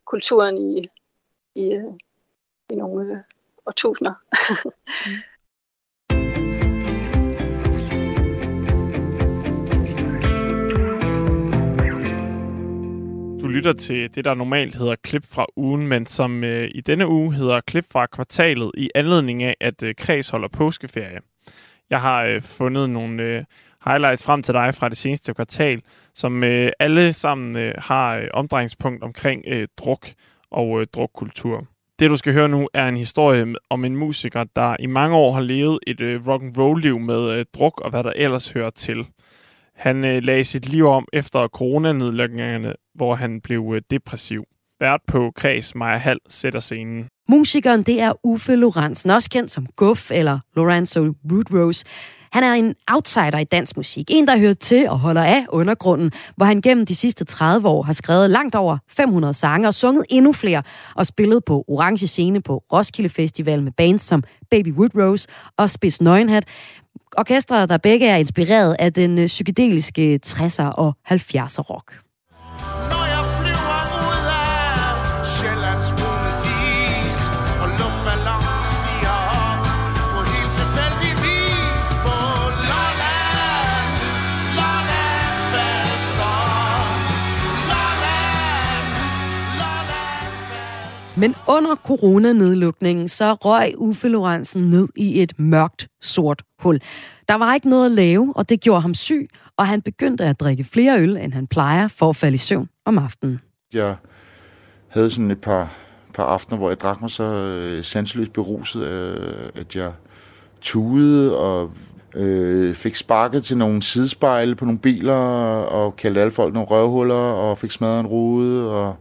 kulturen i, i, i nogle årtusinder.
lytter til det, der normalt hedder klip fra ugen, men som øh, i denne uge hedder klip fra kvartalet i anledning af, at øh, Kreds holder påskeferie. Jeg har øh, fundet nogle øh, highlights frem til dig fra det seneste kvartal, som øh, alle sammen øh, har øh, omdrejningspunkt omkring øh, druk og øh, drukkultur. Det, du skal høre nu, er en historie om en musiker, der i mange år har levet et øh, rock and roll liv med øh, druk og hvad der ellers hører til. Han øh, lagde sit liv om efter coronanedlukningerne hvor han blev øh, depressiv. Vært på Kreds Maja Hall sætter scenen.
Musikeren, det er Uffe Lorentzen, også kendt som Guff eller Lorenzo Woodrose. Han er en outsider i dansk musik. En, der hører til og holder af undergrunden, hvor han gennem de sidste 30 år har skrevet langt over 500 sange og sunget endnu flere og spillet på Orange Scene på Roskilde Festival med bands som Baby Woodrose og Spids Nøgenhat. Orkestre, der begge er inspireret af den øh, psykedeliske 60'er og 70'er rock.
Når jeg flyver ud af Sjællands brune Og luftballon stiger op På helt tilfældig vis På Lolland Lolland Falster Lolland Lolland Falster
Men under coronanedlukningen, så røg Uffe Lorentzen ned i et mørkt, sort hul. Der var ikke noget at lave, og det gjorde ham syg, og han begyndte at drikke flere øl, end han plejer, for at falde i søvn om aftenen.
Jeg havde sådan et par, par aftener, hvor jeg drak mig så øh, sanseløst beruset, øh, at jeg tudede og øh, fik sparket til nogle sidespejle på nogle biler, og kaldte alle folk nogle røvhuller, og fik smadret en rude, og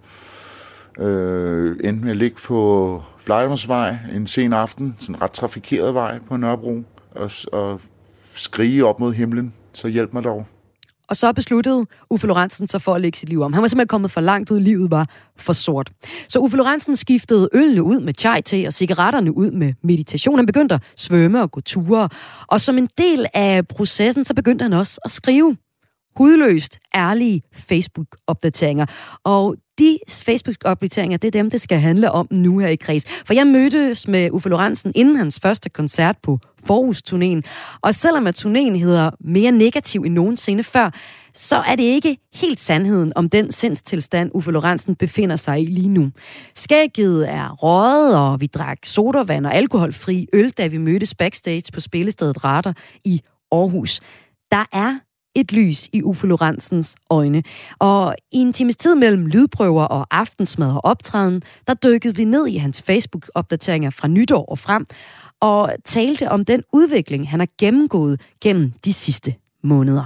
øh, endte med at ligge på Blejdomsvej en sen aften, sådan en ret trafikeret vej på Nørrebro, og, og skrige op mod himlen, så hjælp mig dog.
Og så besluttede Uffe Lorentzen sig for at lægge sit liv om. Han var simpelthen kommet for langt ud, livet var for sort. Så Uffe Lorentzen skiftede ølene ud med chai te og cigaretterne ud med meditation. Han begyndte at svømme og gå ture. Og som en del af processen, så begyndte han også at skrive hudløst ærlige Facebook-opdateringer. Og de Facebook-opdateringer, det er dem, det skal handle om nu her i Kreds. For jeg mødtes med Uffe Lorentzen inden hans første koncert på Forhus-turnéen. Og selvom at turnéen hedder mere negativ end nogensinde før, så er det ikke helt sandheden om den sindstilstand, Uffe Lorentzen befinder sig i lige nu. Skægget er røget, og vi drak sodavand og alkoholfri øl, da vi mødtes backstage på spillestedet Radar i Aarhus. Der er et lys i Uffe Lorentzens øjne. Og i en times tid mellem lydprøver og aftensmad og optræden, der dykkede vi ned i hans Facebook-opdateringer fra nytår og frem, og talte om den udvikling, han har gennemgået gennem de sidste måneder.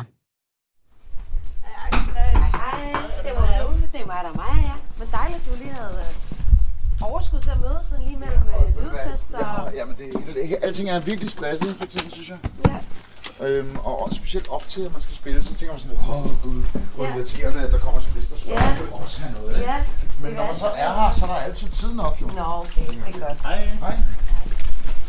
Hej, det var da Uffe, det er mig, der er mig, ja. Men dejligt, du lige havde øh, overskud til at mødes sådan lige mellem øh, lydtester.
Ja, jamen det er ikke, alting er virkelig stresset for tiden, synes jeg.
Ja.
Øhm, og også specielt op til, at man skal spille, så tænker man sådan, åh oh, gud, hvor
Ja.
ja. irriterende, at der kommer sådan en liste, der skal
Ja.
ja. også have noget.
Ja,
Men når man så er her, så er der altid tid nok, jo.
Nå, okay, det er godt.
Hej. Hej.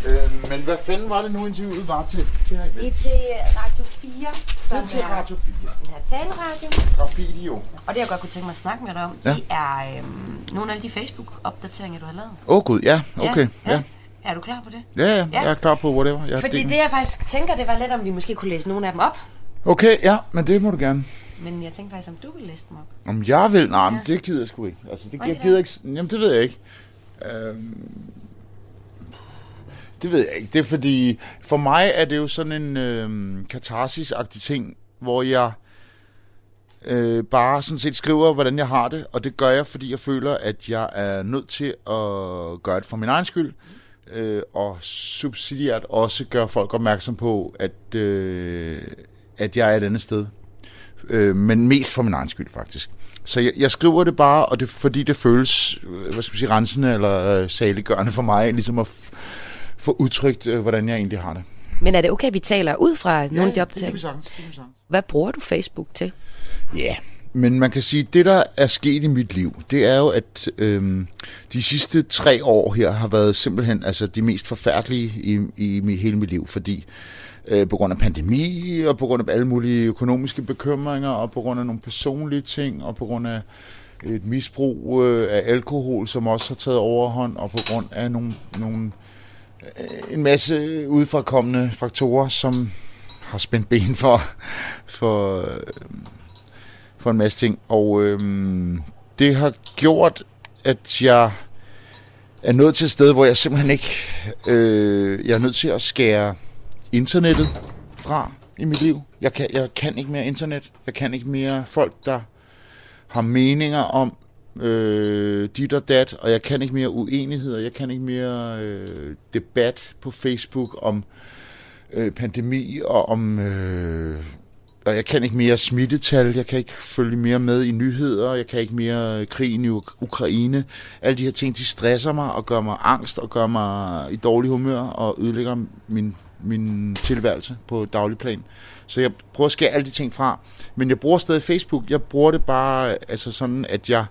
Øhm, men hvad fanden var det nu, interviewet var til? Det har
Vi er til Radio 4, som
Det er til Radio 4.
den her taleradio.
Graffiti, jo.
Og det, jeg godt kunne tænke mig at snakke med dig om,
Ja.
det er øhm, nogle af de Facebook-opdateringer, du har lavet.
Åh oh, gud, ja, okay. Ja. Ja.
Er du klar på det?
Ja, ja,
Ja.
jeg er klar på whatever. Jeg
Fordi det, jeg faktisk tænker, det var lidt, om vi måske kunne læse nogle af dem op.
Okay, ja, men det må du gerne.
Men jeg tænkte faktisk, om du ville læse dem op.
Om jeg vil? Nej, men
Ja.
det gider jeg sgu ikke. Altså, det, jeg gider ikke. Jamen, det ved jeg ikke. Øhm, det ved jeg ikke. Det er fordi, for mig er det jo sådan en øhm, katarsis-agtig ting, hvor jeg øh, bare sådan set skriver, hvordan jeg har det, og det gør jeg, fordi jeg føler, at jeg er nødt til at gøre det for min egen skyld, øh, og subsidiært også gøre folk opmærksom på, at, øh, at jeg er et andet sted. Øh, men mest for min egen skyld, faktisk. Så jeg, jeg skriver det bare, og det fordi det føles, øh, hvad skal man sige, rensende eller øh, saliggørende for mig, ligesom at f- få udtrykt, øh, hvordan jeg egentlig har det.
Men er det okay, at vi taler ud fra nogle af de
sagtens.
Hvad bruger du Facebook til?
Ja, men man kan sige, at det, der er sket i mit liv, det er jo, at øhm, de sidste tre år her har været simpelthen altså, de mest forfærdelige i, i, i hele mit liv, fordi øh, på grund af pandemi, og på grund af alle mulige økonomiske bekymringer, og på grund af nogle personlige ting, og på grund af et misbrug øh, af alkohol, som også har taget overhånd, og på grund af nogle, nogle, øh, en masse udefrakommende faktorer, som har spændt ben for, for, øh, for en masse ting. Og øhm, det har gjort, at jeg er nået til et sted, hvor jeg simpelthen ikke... Øh, jeg er nødt til at skære internettet fra i mit liv. Jeg kan, jeg kan ikke mere internet. Jeg kan ikke mere folk, der har meninger om øh, dit og dat, og jeg kan ikke mere uenigheder. Jeg kan ikke mere øh, debat på Facebook om øh, pandemi og om... Øh, og jeg kan ikke mere smittetal, jeg kan ikke følge mere med i nyheder, jeg kan ikke mere øh, krigen i Ukraine. Alle de her ting, de stresser mig og gør mig angst og gør mig i dårlig humør og ødelægger min min tilværelse på daglig plan. Så jeg prøver at skære alle de ting fra. Men jeg bruger stadig Facebook. Jeg bruger det bare altså sådan, at jeg,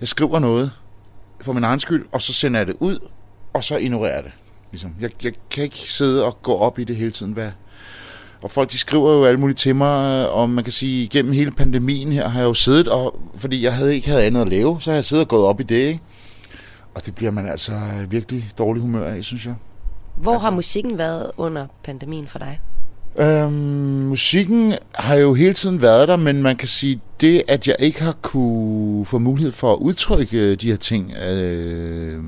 jeg skriver noget for min egen skyld, og så sender jeg det ud, og så ignorerer jeg det. Ligesom. Jeg, jeg kan ikke sidde og gå op i det hele tiden. Hvad? Og folk de skriver jo alle mulige til mig, og man kan sige, gennem hele pandemien her har jeg jo siddet, og, fordi jeg havde ikke havde andet at lave, så har jeg siddet og gået op i det. Ikke? Og det bliver man altså virkelig dårlig humør af, synes jeg.
Hvor altså, har musikken været under pandemien for dig?
Øhm, musikken har jo hele tiden været der, men man kan sige, det at jeg ikke har kunne få mulighed for at udtrykke de her ting øh,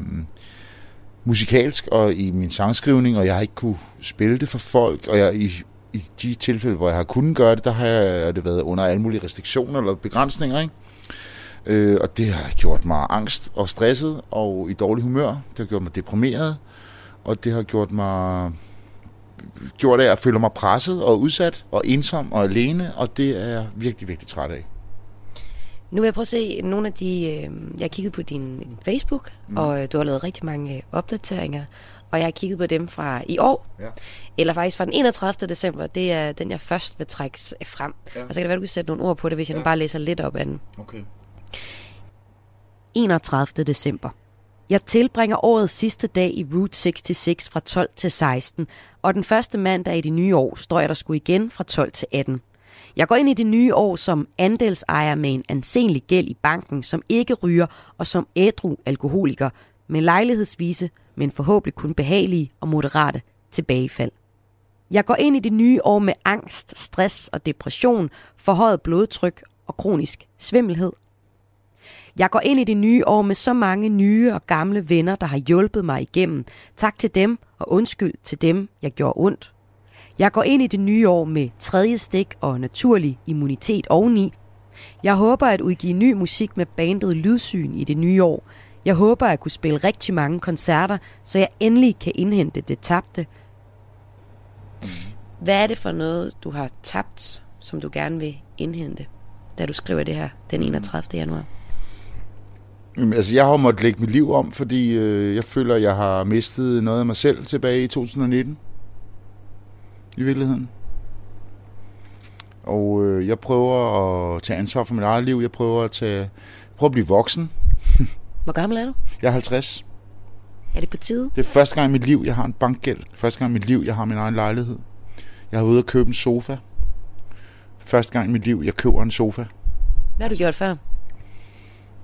musikalsk og i min sangskrivning, og jeg har ikke kunne spille det for folk, og jeg i, i de tilfælde, hvor jeg har kunnet gøre det, der har jeg, det været under alle mulige restriktioner eller begrænsninger, ikke? Øh, og det har gjort mig angst og stresset og i dårlig humør. Det har gjort mig deprimeret, og det har gjort mig gjort af, at jeg føler mig presset og udsat og ensom og alene, og det er jeg virkelig, virkelig træt af.
Nu vil jeg prøve at se nogle af de... Øh, jeg har kigget på din Facebook, mm. og øh, du har lavet rigtig mange opdateringer, og jeg har kigget på dem fra i år,
Ja.
eller faktisk fra den 31. december. Det er den, jeg først vil trække frem. Ja. Og så kan det være, du kan sætte nogle ord på det, hvis jeg ja. nu bare læser lidt op af den.
Okay.
31. december. Jeg tilbringer årets sidste dag i Route 66 fra 12 til 16, og den første mandag i det nye år står jeg der sgu igen fra 12 til 18. Jeg går ind i det nye år som andelsejer med en ansenlig gæld i banken, som ikke ryger, og som ædru alkoholiker, med lejlighedsvise, men forhåbentlig kun behagelige og moderate tilbagefald. Jeg går ind i det nye år med angst, stress og depression, forhøjet blodtryk og kronisk svimmelhed jeg går ind i det nye år med så mange nye og gamle venner, der har hjulpet mig igennem. Tak til dem, og undskyld til dem, jeg gjorde ondt. Jeg går ind i det nye år med tredje stik og naturlig immunitet oveni. Jeg håber at udgive ny musik med bandet Lydsyn i det nye år. Jeg håber at kunne spille rigtig mange koncerter, så jeg endelig kan indhente det tabte. Hvad er det for noget, du har tabt, som du gerne vil indhente, da du skriver det her den 31. januar?
Jamen, altså, jeg har måttet lægge mit liv om, fordi øh, jeg føler, at jeg har mistet noget af mig selv tilbage i 2019. I virkeligheden. Og øh, jeg prøver at tage ansvar for mit eget liv. Jeg prøver at, tage, prøver at blive voksen.
Hvor gammel er du?
Jeg er 50.
Er det på tide?
Det er første gang i mit liv, jeg har en bankgæld. Første gang i mit liv, jeg har min egen lejlighed. Jeg har været ude og købe en sofa. Første gang i mit liv, jeg køber en sofa.
Hvad har du gjort før?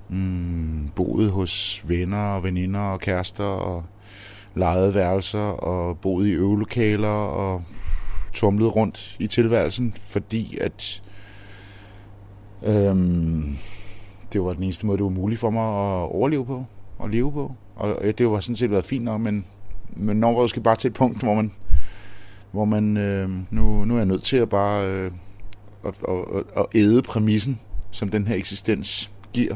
Mm, boet hos venner og veninder og kærester og lejede værelser og boet i øvelokaler og tumlet rundt i tilværelsen, fordi at øhm, det var den eneste måde, det var muligt for mig at overleve på og leve på. Og det var sådan set været fint nok, men, men når var skal bare til et punkt, hvor man, hvor man øh, nu, nu er jeg nødt til at bare øh, at, at, at æde præmissen, som den her eksistens giver.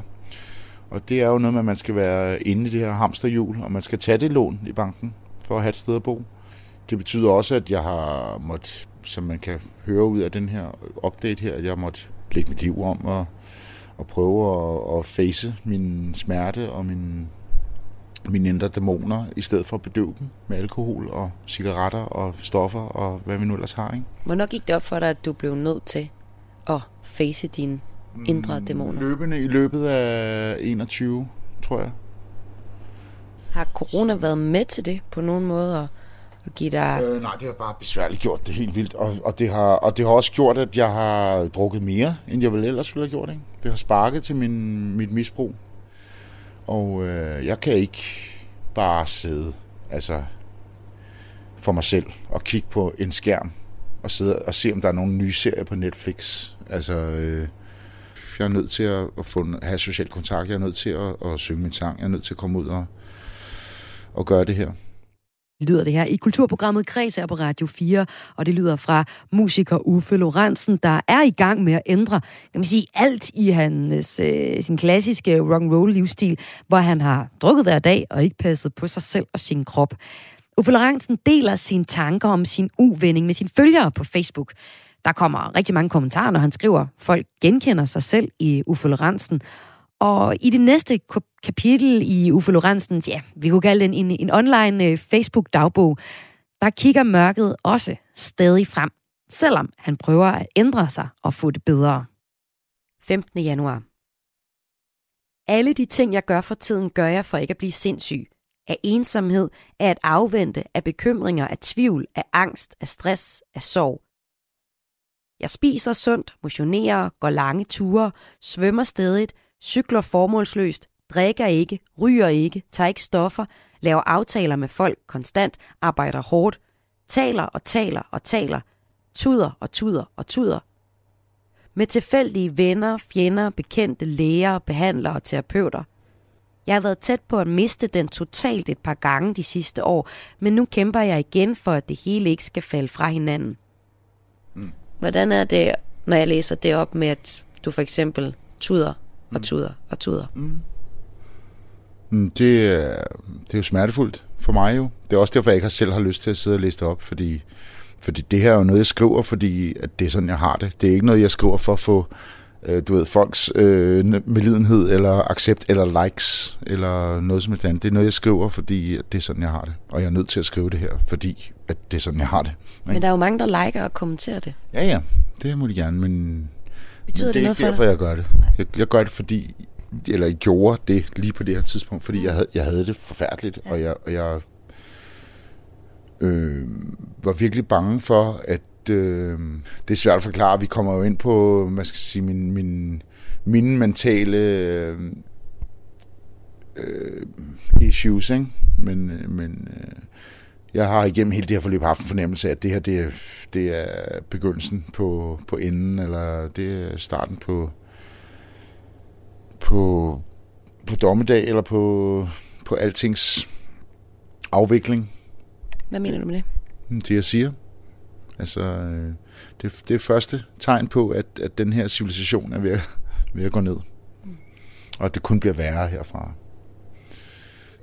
Og det er jo noget med, at man skal være inde i det her hamsterhjul, og man skal tage det lån i banken for at have et sted at bo. Det betyder også, at jeg har måttet, som man kan høre ud af den her update her, at jeg måtte lægge mit liv om og, og prøve at, at face min smerte og min, mine indre dæmoner, i stedet for at bedøve dem med alkohol og cigaretter og stoffer og hvad vi nu ellers har. Ikke?
Hvornår gik det op for dig, at du blev nødt til at face dine indre dæmoner?
Løbende i løbet af 21, tror jeg.
Har corona været med til det på nogen måde? Og, og give dig...
Øh, nej, det har bare besværligt gjort det helt vildt. Og, og, det har, og det har også gjort, at jeg har drukket mere, end jeg vel ellers ville have gjort. Ikke? Det har sparket til min, mit misbrug. Og øh, jeg kan ikke bare sidde altså, for mig selv og kigge på en skærm og sidde og se, om der er nogle nye serier på Netflix. Altså, øh, jeg er nødt til at, at få, have social kontakt. Jeg er nødt til at, at synge min sang. Jeg er nødt til at komme ud og, og gøre det her
lyder det her i kulturprogrammet Kreds her på Radio 4, og det lyder fra musiker Uffe Lorentzen, der er i gang med at ændre, kan man sige, alt i hans, øh, sin klassiske rock and roll livsstil, hvor han har drukket hver dag og ikke passet på sig selv og sin krop. Uffe Lorentzen deler sine tanker om sin uvending med sine følgere på Facebook. Der kommer rigtig mange kommentarer, når han skriver, folk genkender sig selv i Uffe Lorentzen, og i det næste kapitel i Uffe Lorentzens, ja, vi kunne kalde den en, en online øh, Facebook-dagbog, der kigger mørket også stadig frem, selvom han prøver at ændre sig og få det bedre. 15. januar. Alle de ting, jeg gør for tiden, gør jeg for ikke at blive sindssyg. Af ensomhed, af at afvente, af bekymringer, af tvivl, af angst, af stress, af sorg. Jeg spiser sundt, motionerer, går lange ture, svømmer stedigt, cykler formålsløst, drikker ikke, ryger ikke, tager ikke stoffer, laver aftaler med folk konstant, arbejder hårdt, taler og taler og taler, tuder og tuder og tuder. Med tilfældige venner, fjender, bekendte læger, behandlere og terapeuter. Jeg har været tæt på at miste den totalt et par gange de sidste år, men nu kæmper jeg igen for, at det hele ikke skal falde fra hinanden. Mm. Hvordan er det, når jeg læser det op med, at du for eksempel tuder og tuder og tuder?
Mm, Det, er- det er jo smertefuldt for mig jo. Det er også derfor, jeg ikke selv har lyst til at sidde og læse det op, fordi, fordi det her er jo noget, jeg skriver, fordi at det er sådan, jeg har det. Det er ikke noget, jeg skriver for at få øh, du ved, folks øh, medlidenhed, eller accept, eller likes, eller noget som et andet. Det er noget, jeg skriver, fordi at det er sådan, jeg har det. Og jeg er nødt til at skrive det her, fordi at det er sådan, jeg har det.
Men der er jo mange, der liker og kommenterer det.
Ja, ja, det må de gerne, men,
Betyder
men
det
det er
noget
ikke
for
derfor,
dig?
jeg gør det. Jeg, jeg gør det, fordi eller jeg gjorde det lige på det her tidspunkt, fordi jeg havde, jeg havde det forfærdeligt, ja. og jeg, og jeg øh, var virkelig bange for, at øh, det er svært at forklare. Vi kommer jo ind på, hvad skal sige, min, min, mine mentale øh, øh, issues, ikke? Men, øh, men øh, jeg har igennem hele det her forløb haft en fornemmelse af, at det her, det er, det er begyndelsen på, på enden, eller det er starten på, på, på dommedag, eller på, på altings afvikling,
Hvad mener du med det?
det jeg siger. Altså, øh, det, det er første tegn på, at, at den her civilisation er ved at, ved at gå ned. Og at det kun bliver værre herfra.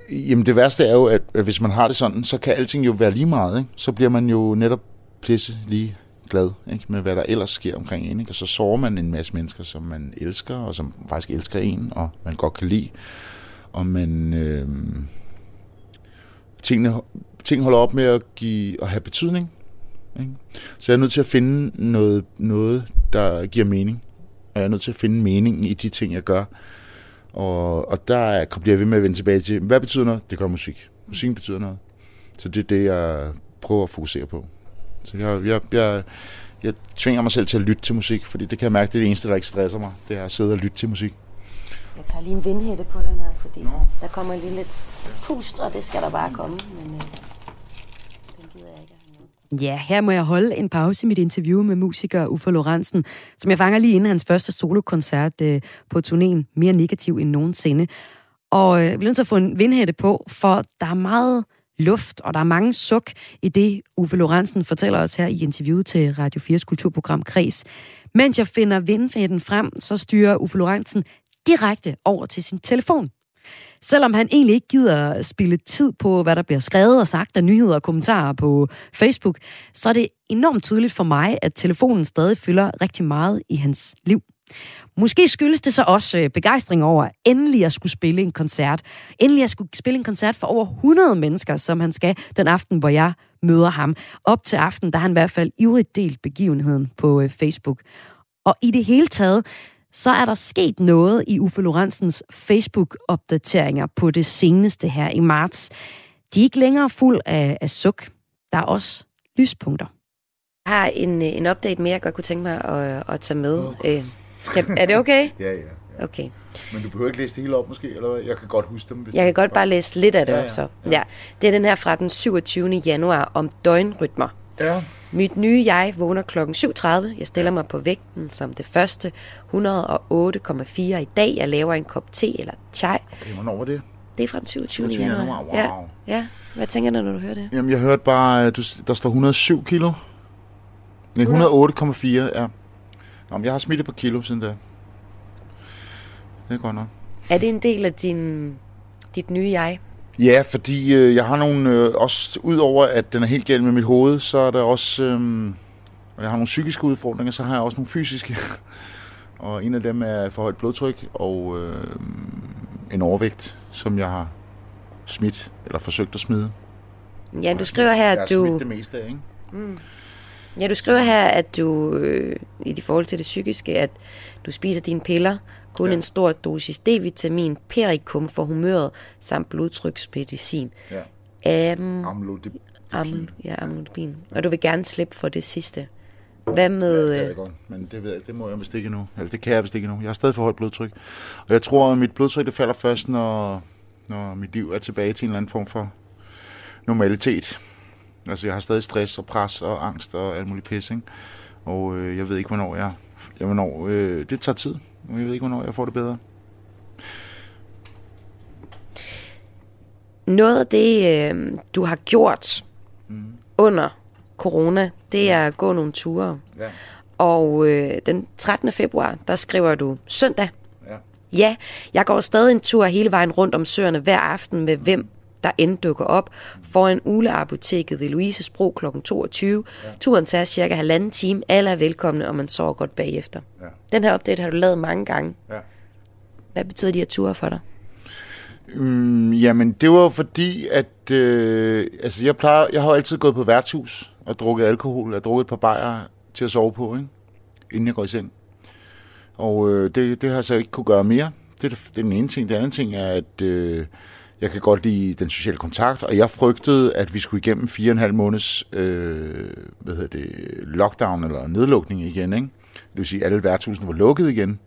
Jamen det værste er jo, at, at hvis man har det sådan, så kan alting jo være lige meget. Ikke? Så bliver man jo netop pisse lige glad ikke? med, hvad der ellers sker omkring en. Ikke? Og så sover man en masse mennesker, som man elsker, og som faktisk elsker en, og man godt kan lide. Og man... Øh, tingene, ting holder op med at, give, at have betydning. Ikke? Så jeg er nødt til at finde noget, noget, der giver mening. Og jeg er nødt til at finde meningen i de ting, jeg gør. Og, og der er- bliver jeg ved med at vende tilbage til, hvad betyder noget? Det gør musik. Musikken betyder noget. Så det er det, jeg prøver at fokusere på. Så jeg, jeg, jeg, jeg tvinger mig selv til at lytte til musik, fordi det kan jeg mærke, det er det eneste, der ikke stresser mig. Det er at sidde og lytte til musik.
Jeg tager lige en vindhætte på den her, fordi der kommer lige lidt pust, og det skal der bare komme. Men, øh, den gider jeg ikke at have med. Ja, her må jeg holde en pause i mit interview med musiker Uffe Lorentzen, som jeg fanger lige inden hans første solokoncert øh, på turnéen Mere Negativ end nogensinde. Og øh, jeg bliver nødt til at få en vindhætte på, for der er meget luft, og der er mange suk i det, Uffe Lorentzen fortæller os her i interviewet til Radio 4's kulturprogram Kres. Mens jeg finder vindhætten frem, så styrer Uffe Lorentzen direkte over til sin telefon. Selvom han egentlig ikke gider at spille tid på, hvad der bliver skrevet og sagt af nyheder og kommentarer på Facebook, så er det enormt tydeligt for mig, at telefonen stadig fylder rigtig meget i hans liv. Måske skyldes det så også øh, begejstring over endelig at skulle spille en koncert. Endelig at skulle spille en koncert for over 100 mennesker, som han skal den aften, hvor jeg møder ham. Op til aften, der har han i hvert fald ivrigt delt begivenheden på øh, Facebook. Og i det hele taget, så er der sket noget i Uffe Lorentzens Facebook-opdateringer på det seneste her i marts. De er ikke længere fuld af, af suk. Der er også lyspunkter. Jeg har en, øh, en update mere, jeg godt kunne tænke mig at, at tage med. Øh, kan, er det okay?
Ja, ja.
Okay.
Men du behøver ikke læse det hele op måske, eller hvad? Jeg kan godt huske dem. Hvis
Jeg kan godt bare læse lidt af det
Ja,
op
ja,
så. Ja. Det er den her fra den 27. januar om døgnrytmer.
Ja.
Mit nye jeg vågner klokken 7.30. Jeg stiller mig på vægten som det første 108,4 i dag. Jeg laver en kop te eller chai.
Okay, hvornår var det?
Det er fra den 27.
27.
januar.
januar, wow.
Ja. ja. Hvad tænker du, når du hører det?
Jamen, jeg hørte bare, at du, der står 107 kilo. Nej, 108,4, ja. Nå, men jeg har smittet på kilo siden da. Det er godt nok.
Er det en del af din, dit nye jeg?
Ja, fordi øh, jeg har nogle, øh, også udover at den er helt galt med mit hoved, så er der også, øh, jeg har nogle psykiske udfordringer, så har jeg også nogle fysiske. og en af dem er for højt blodtryk og øh, en overvægt, som jeg har smidt, eller forsøgt at smide.
Ja, du skriver her,
Jeg
at du...
smidt det meste af, ikke?
Ja, du skriver her, at du, øh, i de forhold til det psykiske, at du spiser dine piller, kun ja.
Ja.
en stor dosis D-vitamin, perikum for humøret, samt blodtryksmedicin.
Ja.
Um,
Amlodipin.
am, ja, amlodipin. Og du vil gerne slippe for det sidste. Hvad med...
Det ved
Øh,
godt, men det, ved jeg, det må jeg vist ikke endnu. Eller det kan jeg vist ikke endnu. Jeg har stadig for højt blodtryk. Og jeg tror, at mit blodtryk det falder først, når, når mit liv er tilbage til en eller anden form for normalitet. Altså, jeg har stadig stress og pres og angst og alt muligt pis, ikke? Og øh, jeg ved ikke, hvornår jeg... jeg hvornår, øh, det tager tid. Og Jeg ved ikke, hvornår jeg får det bedre.
noget af det, øh, du har gjort
Mm.
under corona, det er at gå nogle ture.
Ja.
Og øh, den 13. februar, der skriver du søndag.
Ja.
Ja, jeg går stadig en tur hele vejen rundt om søerne hver aften med hvem der end dukker op foran Uleapoteket ved Louises Bro kl. 22. Ja. Turen tager cirka halvanden time. Alle er velkomne, og man sover godt bagefter.
Ja.
Den her update har du lavet mange gange.
Ja.
Hvad betyder de her ture for dig?
Mm, jamen, det var fordi, at øh, altså, jeg, plejer, jeg har altid gået på værtshus og drukket alkohol. Har drukket et par bajer til at sove på, ikke? inden jeg går i seng. Og øh, det, det har jeg så ikke kunne gøre mere. Det er, det er den ene ting. Den anden ting er, at øh, jeg kan godt lide den sociale kontakt, og jeg frygtede, at vi skulle igennem fire og en halv måneds øh, hvad hedder det, lockdown eller nedlukning igen. Ikke? Det vil sige, at alle værtshusene var lukket igen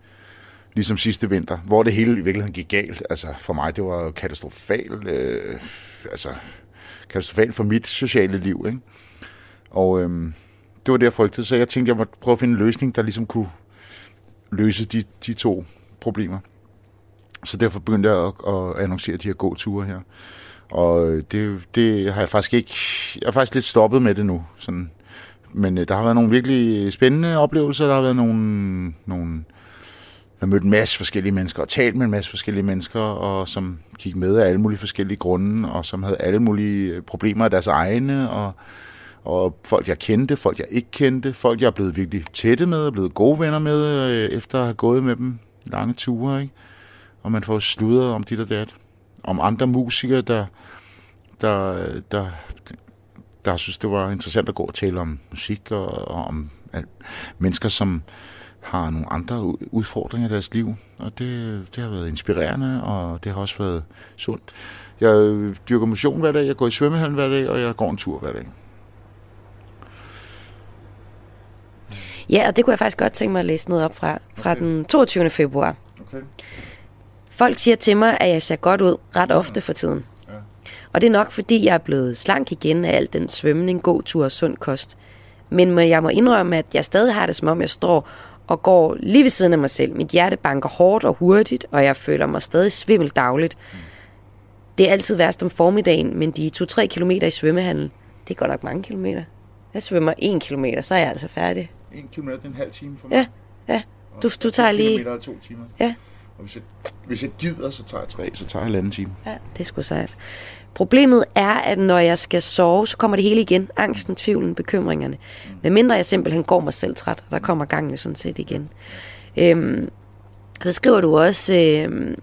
ligesom sidste vinter, hvor det hele i virkeligheden gik galt. Altså for mig, det var katastrofalt, øh, altså katastrofalt for mit sociale liv, ikke? Og øh, det var det, jeg frygtede, så jeg tænkte, jeg måtte prøve at finde en løsning, der ligesom kunne løse de, de to problemer. Så derfor begyndte jeg at, at annoncere de her gåture her. Og øh, det, det har jeg faktisk ikke... Jeg er faktisk lidt stoppet med det nu. Sådan. Men øh, der har været nogle virkelig spændende oplevelser. Der har været nogle, nogle jeg har mødt en masse forskellige mennesker og talt med en masse forskellige mennesker, og som gik med af alle mulige forskellige grunde, og som havde alle mulige øh, problemer af deres egne, og, og folk, jeg kendte, folk, jeg ikke kendte, folk, jeg er blevet virkelig tætte med, og blevet gode venner med, øh, efter at have gået med dem lange ture, ikke? Og man får sludret om dit og dat. Om andre musikere, der, der, der, der synes, det var interessant at gå og tale om musik, og, og om alt. mennesker, som har nogle andre udfordringer i deres liv, og det, det har været inspirerende, og det har også været sundt. Jeg dyrker motion hver dag, jeg går i svømmehallen hver dag, og jeg går en tur hver dag.
Ja, og det kunne jeg faktisk godt tænke mig at læse noget op fra, fra
Okay.
den 22. februar.
Okay.
Folk siger til mig, at jeg ser godt ud ret ofte for tiden.
Ja.
Og det er nok, fordi jeg er blevet slank igen af al den svømning, god tur og sund kost. Men jeg må indrømme, at jeg stadig har det, som om jeg står og går lige ved siden af mig selv. Mit hjerte banker hårdt og hurtigt, og jeg føler mig stadig svimmel dagligt. Det er altid værst om formiddagen, men de 2-3 kilometer i svømmehandel, det er godt nok mange kilometer. Jeg svømmer 1 kilometer, så er jeg altså færdig.
En kilometer, det er en halv time for
Ja, ja. Du, du tager lige...
kilometer er to timer.
Ja.
Og hvis jeg, hvis jeg gider, så tager jeg tre, så tager jeg halvanden time.
Ja, det er sgu sejt. Problemet er, at når jeg skal sove, så kommer det hele igen. Angsten, tvivlen, bekymringerne. Med mindre jeg simpelthen går mig selv træt, og der kommer gangen jo sådan set igen. Øhm, så skriver du også, øhm,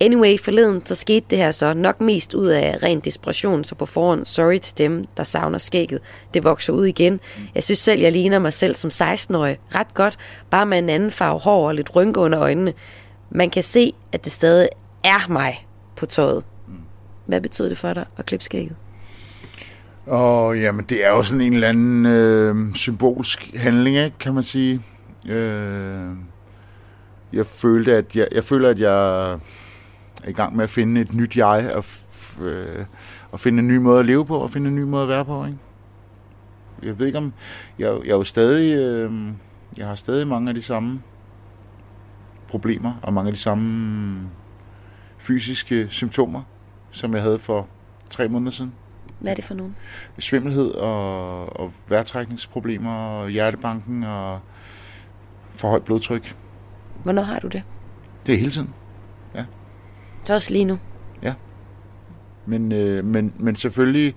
anyway, forleden, så skete det her så nok mest ud af ren desperation, så på forhånd, sorry til dem, der savner skægget. Det vokser ud igen. Jeg synes selv, jeg ligner mig selv som 16-årig ret godt, bare med en anden farve hår og lidt rynke under øjnene. Man kan se, at det stadig er mig på tøjet. Hvad betyder det for dig at klippe skægget?
Og jamen, det er jo sådan en eller anden øh, symbolsk handling, ikke, kan man sige. Øh, jeg følte, at jeg, jeg føler, at jeg er i gang med at finde et nyt jeg, og, øh, og finde en ny måde at leve på, og finde en ny måde at være på, ikke? Jeg ved ikke om... Jeg, jeg er jo stadig... Øh, jeg har stadig mange af de samme problemer, og mange af de samme fysiske symptomer, som jeg havde for tre måneder siden
Hvad er det for nogen?
svimmelhed og, og vejrtrækningsproblemer og hjertebanken og for højt blodtryk.
Hvornår har du det?
Det er hele tiden.
Så også lige nu. Ja.
Men, øh, men, men selvfølgelig,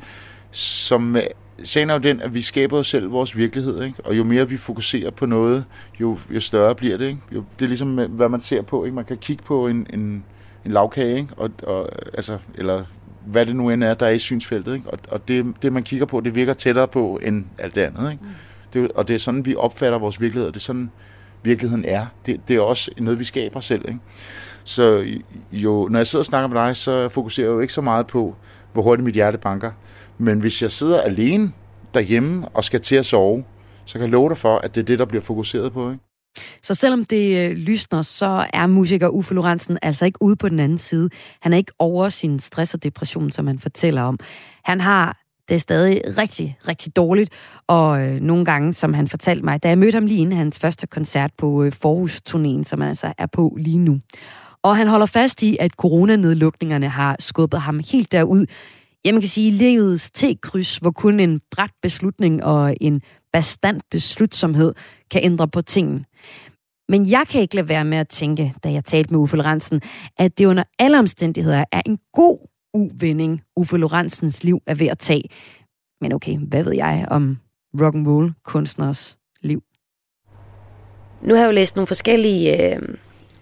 som øh, sagen er jo den, at vi skaber os selv vores virkelighed, ikke? og jo mere vi fokuserer på noget, jo, jo større bliver det. Ikke? Jo, det er ligesom, øh, hvad man ser på. Ikke? Man kan kigge på en, en, en lavkage, ikke? Og, og, altså, eller hvad det nu end er, der er i synsfeltet. Ikke? Og, og det, det, man kigger på, det virker tættere på end alt det andet. Ikke? Det, og det er sådan, vi opfatter vores virkelighed, og det er sådan, virkeligheden er. Det, det er også noget, vi skaber selv. Ikke? Så jo, når jeg sidder og snakker med dig, så fokuserer jeg jo ikke så meget på, hvor hurtigt mit hjerte banker. Men hvis jeg sidder alene derhjemme og skal til at sove, så kan jeg love dig for, at det er det, der bliver fokuseret på. Ikke?
Så selvom det øh, lysner, så er musiker Uffe Lorentzen altså ikke ude på den anden side. Han er ikke over sin stress og depression, som han fortæller om. Han har det er stadig rigtig, rigtig dårligt, og øh, nogle gange, som han fortalte mig, da jeg mødte ham lige inden hans første koncert på øh, Forhus-turnéen, som han altså er på lige nu. Og han holder fast i, at coronanedlukningerne har skubbet ham helt derud. Jeg man kan sige, livets T-kryds, hvor kun en bræt beslutning og en bastant beslutsomhed kan ændre på tingene. Men jeg kan ikke lade være med at tænke, da jeg talte med Uffe Lorentzen, at det under alle omstændigheder er en god uvending, Uffe Lorentzens liv er ved at tage. Men okay, hvad ved jeg om rock and roll kunstners liv?
Nu har jeg jo læst nogle forskellige øh,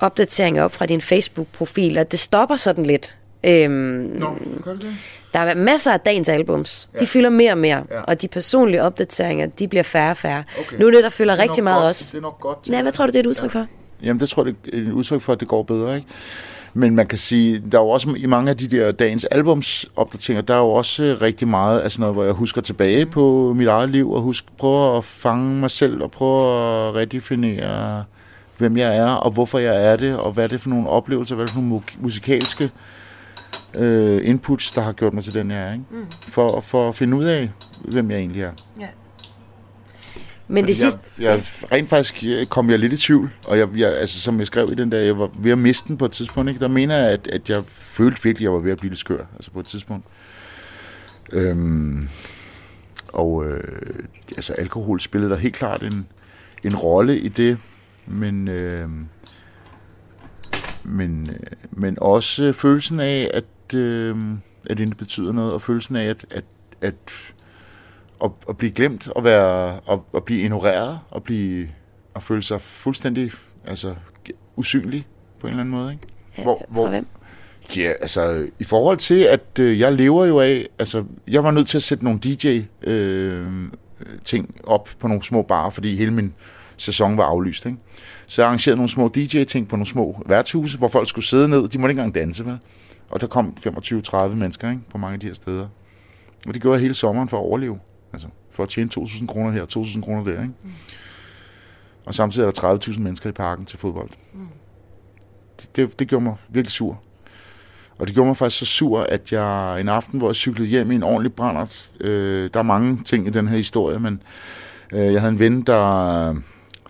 opdateringer op fra din Facebook-profil, og det stopper sådan lidt. Øhm,
Nå, gør det det?
der er masser af dagens albums. Ja. De fylder mere og mere, ja. og de personlige opdateringer, de bliver færre og færre.
Okay.
Nu er det, der fylder
Det
rigtig meget
godt.
også.
Det er nok godt.
Nej, hvad tror du, det er et udtryk for?
Jamen, det tror jeg, det er et udtryk for, at det går bedre, ikke? Men man kan sige, der er jo også i mange af de der dagens albumsopdateringer, der er jo også øh, rigtig meget af sådan noget, hvor jeg husker tilbage på mit eget liv, og husk, prøver at fange mig selv, og prøver at redefinere, hvem jeg er, og hvorfor jeg er det, og hvad er det for nogle oplevelser, hvad er det for nogle mu- musikalske øh, inputs, der har gjort mig til den, jeg er, ikke?
Mm.
For, for at finde ud af, hvem jeg egentlig er.
Men det sidste...
Jeg, jeg, rent faktisk øh, kom jeg lidt i tvivl, og jeg, jeg, altså, som jeg skrev i den der, jeg var ved at miste den på et tidspunkt. Ikke? Der mener jeg, at, at jeg følte virkelig, at jeg var ved at blive lidt skør altså på et tidspunkt. Øhm, og øh, altså, alkohol spillede der helt klart en, en rolle i det, men, øh, men, øh, men også følelsen af, at, øh, at det ikke betyder noget, og følelsen af, at, at, at at, at blive glemt, at, være, at, at blive ignoreret, at, blive, at føle sig fuldstændig altså, usynlig på en eller anden måde. Ikke?
Ja,
Hvor-
hvor,
hvor-
hvor... hvem?
Ja, altså i forhold til, at øh, jeg lever jo af, altså jeg var nødt til at sætte nogle DJ-ting øh, ting op på nogle små barer, fordi hele min sæson var aflyst. Ikke? Så jeg arrangerede nogle små DJ-ting på nogle små værtshuse, hvor folk skulle sidde ned. De måtte ikke engang danse, vel? Og der kom 25-30 mennesker ikke? på mange af de her steder. Og det gjorde jeg hele sommeren for at overleve. Altså for at tjene 2.000 kroner her, 2.000 kroner der. Ikke? Mm. Og samtidig er der 30.000 mennesker i parken til fodbold. Mm. Det, det, det gjorde mig virkelig sur. Og det gjorde mig faktisk så sur, at jeg en aften, hvor jeg cyklede hjem i en ordentlig brændert, øh, der er mange ting i den her historie, men øh, jeg havde en ven, der,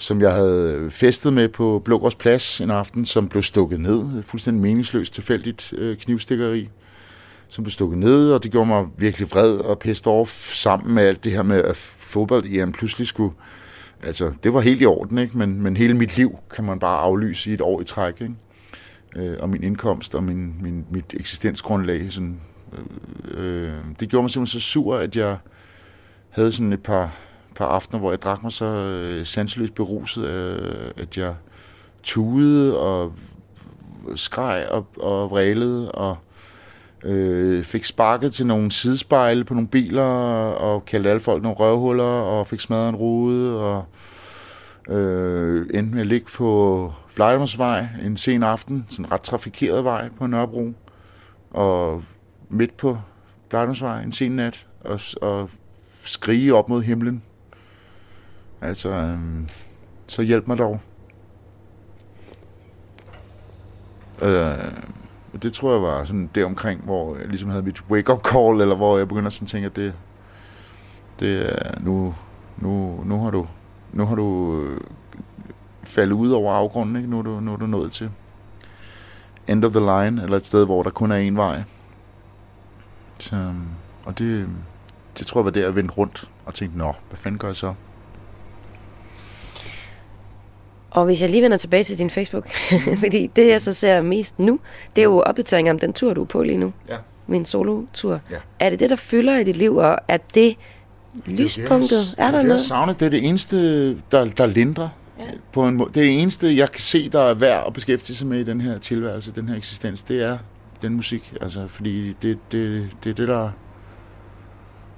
som jeg havde festet med på Blågårds Plads en aften, som blev stukket ned, fuldstændig meningsløst tilfældigt øh, knivstikkeri, som blev stukket ned, og det gjorde mig virkelig vred og pissed off sammen med alt det her med, at fodbold pludselig skulle, altså det var helt i orden, ikke? Men, men hele mit liv kan man bare aflyse i et år i træk, ikke? øh, og min indkomst og min, min, mit eksistensgrundlag. Sådan, øh, øh, det gjorde mig simpelthen så sur, at jeg havde sådan et par, par aftener, hvor jeg drak mig så øh, sanseløst beruset, øh, at jeg tudede og skreg og, og vrælede og øh, fik sparket til nogle sidespejle på nogle biler og kaldte alle folk nogle røvhuller og fik smadret en rude og øh, endte med at ligge på Blejdomsvej en sen aften, sådan en ret trafikeret vej på Nørrebro, og midt på Blejdomsvej en sen nat, og, og skrige op mod himlen. Altså, øhm, så hjælp mig dog. Øh, det tror jeg var sådan der omkring, hvor jeg ligesom havde mit wake-up call, eller hvor jeg begynder sådan at tænke, at det, det er, nu, nu, nu har du, nu har du øh, faldet ud over afgrunden, ikke? Nu, er du, nu er du nået til end of the line, eller et sted, hvor der kun er en vej. Så, øhm, og det, det tror jeg var der, jeg vendte rundt og tænkte, nå, hvad fanden gør jeg så?
Og hvis jeg lige vender tilbage til din Facebook, fordi det jeg så ser mest nu, det er jo opdateringer om den tur, du er på lige nu.
Ja.
Min solo-tur.
Ja.
Er det det, der fylder i dit liv, og er det lyspunktet? Er der
det,
noget?
Jeg savner, det er det eneste, der, der lindrer.
Ja.
På en måde. Det er det eneste, jeg kan se, der er værd at beskæftige sig med i den her tilværelse, den her eksistens. Det er den musik. Altså, fordi det, det, det er det, der,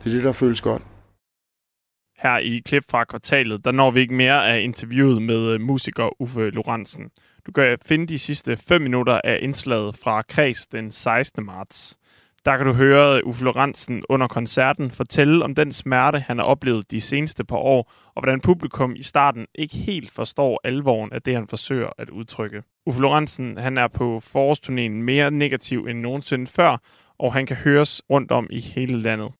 det er det, der føles godt.
Her i klip fra kvartalet, der når vi ikke mere af interviewet med øh, musiker Uffe Lorentzen. Du kan finde de sidste 5 minutter af indslaget fra Kreds den 16. marts. Der kan du høre øh, Uffe Lorentzen under koncerten fortælle om den smerte, han har oplevet de seneste par år, og hvordan publikum i starten ikke helt forstår alvoren af det, han forsøger at udtrykke. Uffe Lorentzen han er på forårsturnéen mere negativ end nogensinde før, og han kan høres rundt om i hele landet.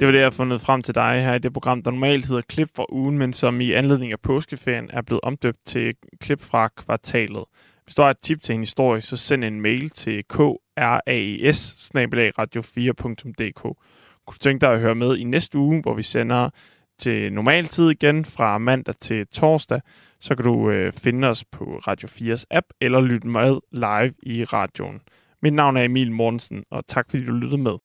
Det var det, jeg har fundet frem til dig her i det program, der normalt hedder Klip fra ugen, men som i anledning af påskeferien er blevet omdøbt til Klip fra kvartalet. Hvis du har et tip til en historie, så send en mail til kraes radio4.dk. Kunne du tænke dig at høre med i næste uge, hvor vi sender til normal tid igen fra mandag til torsdag, så kan du øh, finde os på Radio 4's app eller lytte med live i radioen. Mit navn er Emil Mortensen, og tak fordi du lyttede med.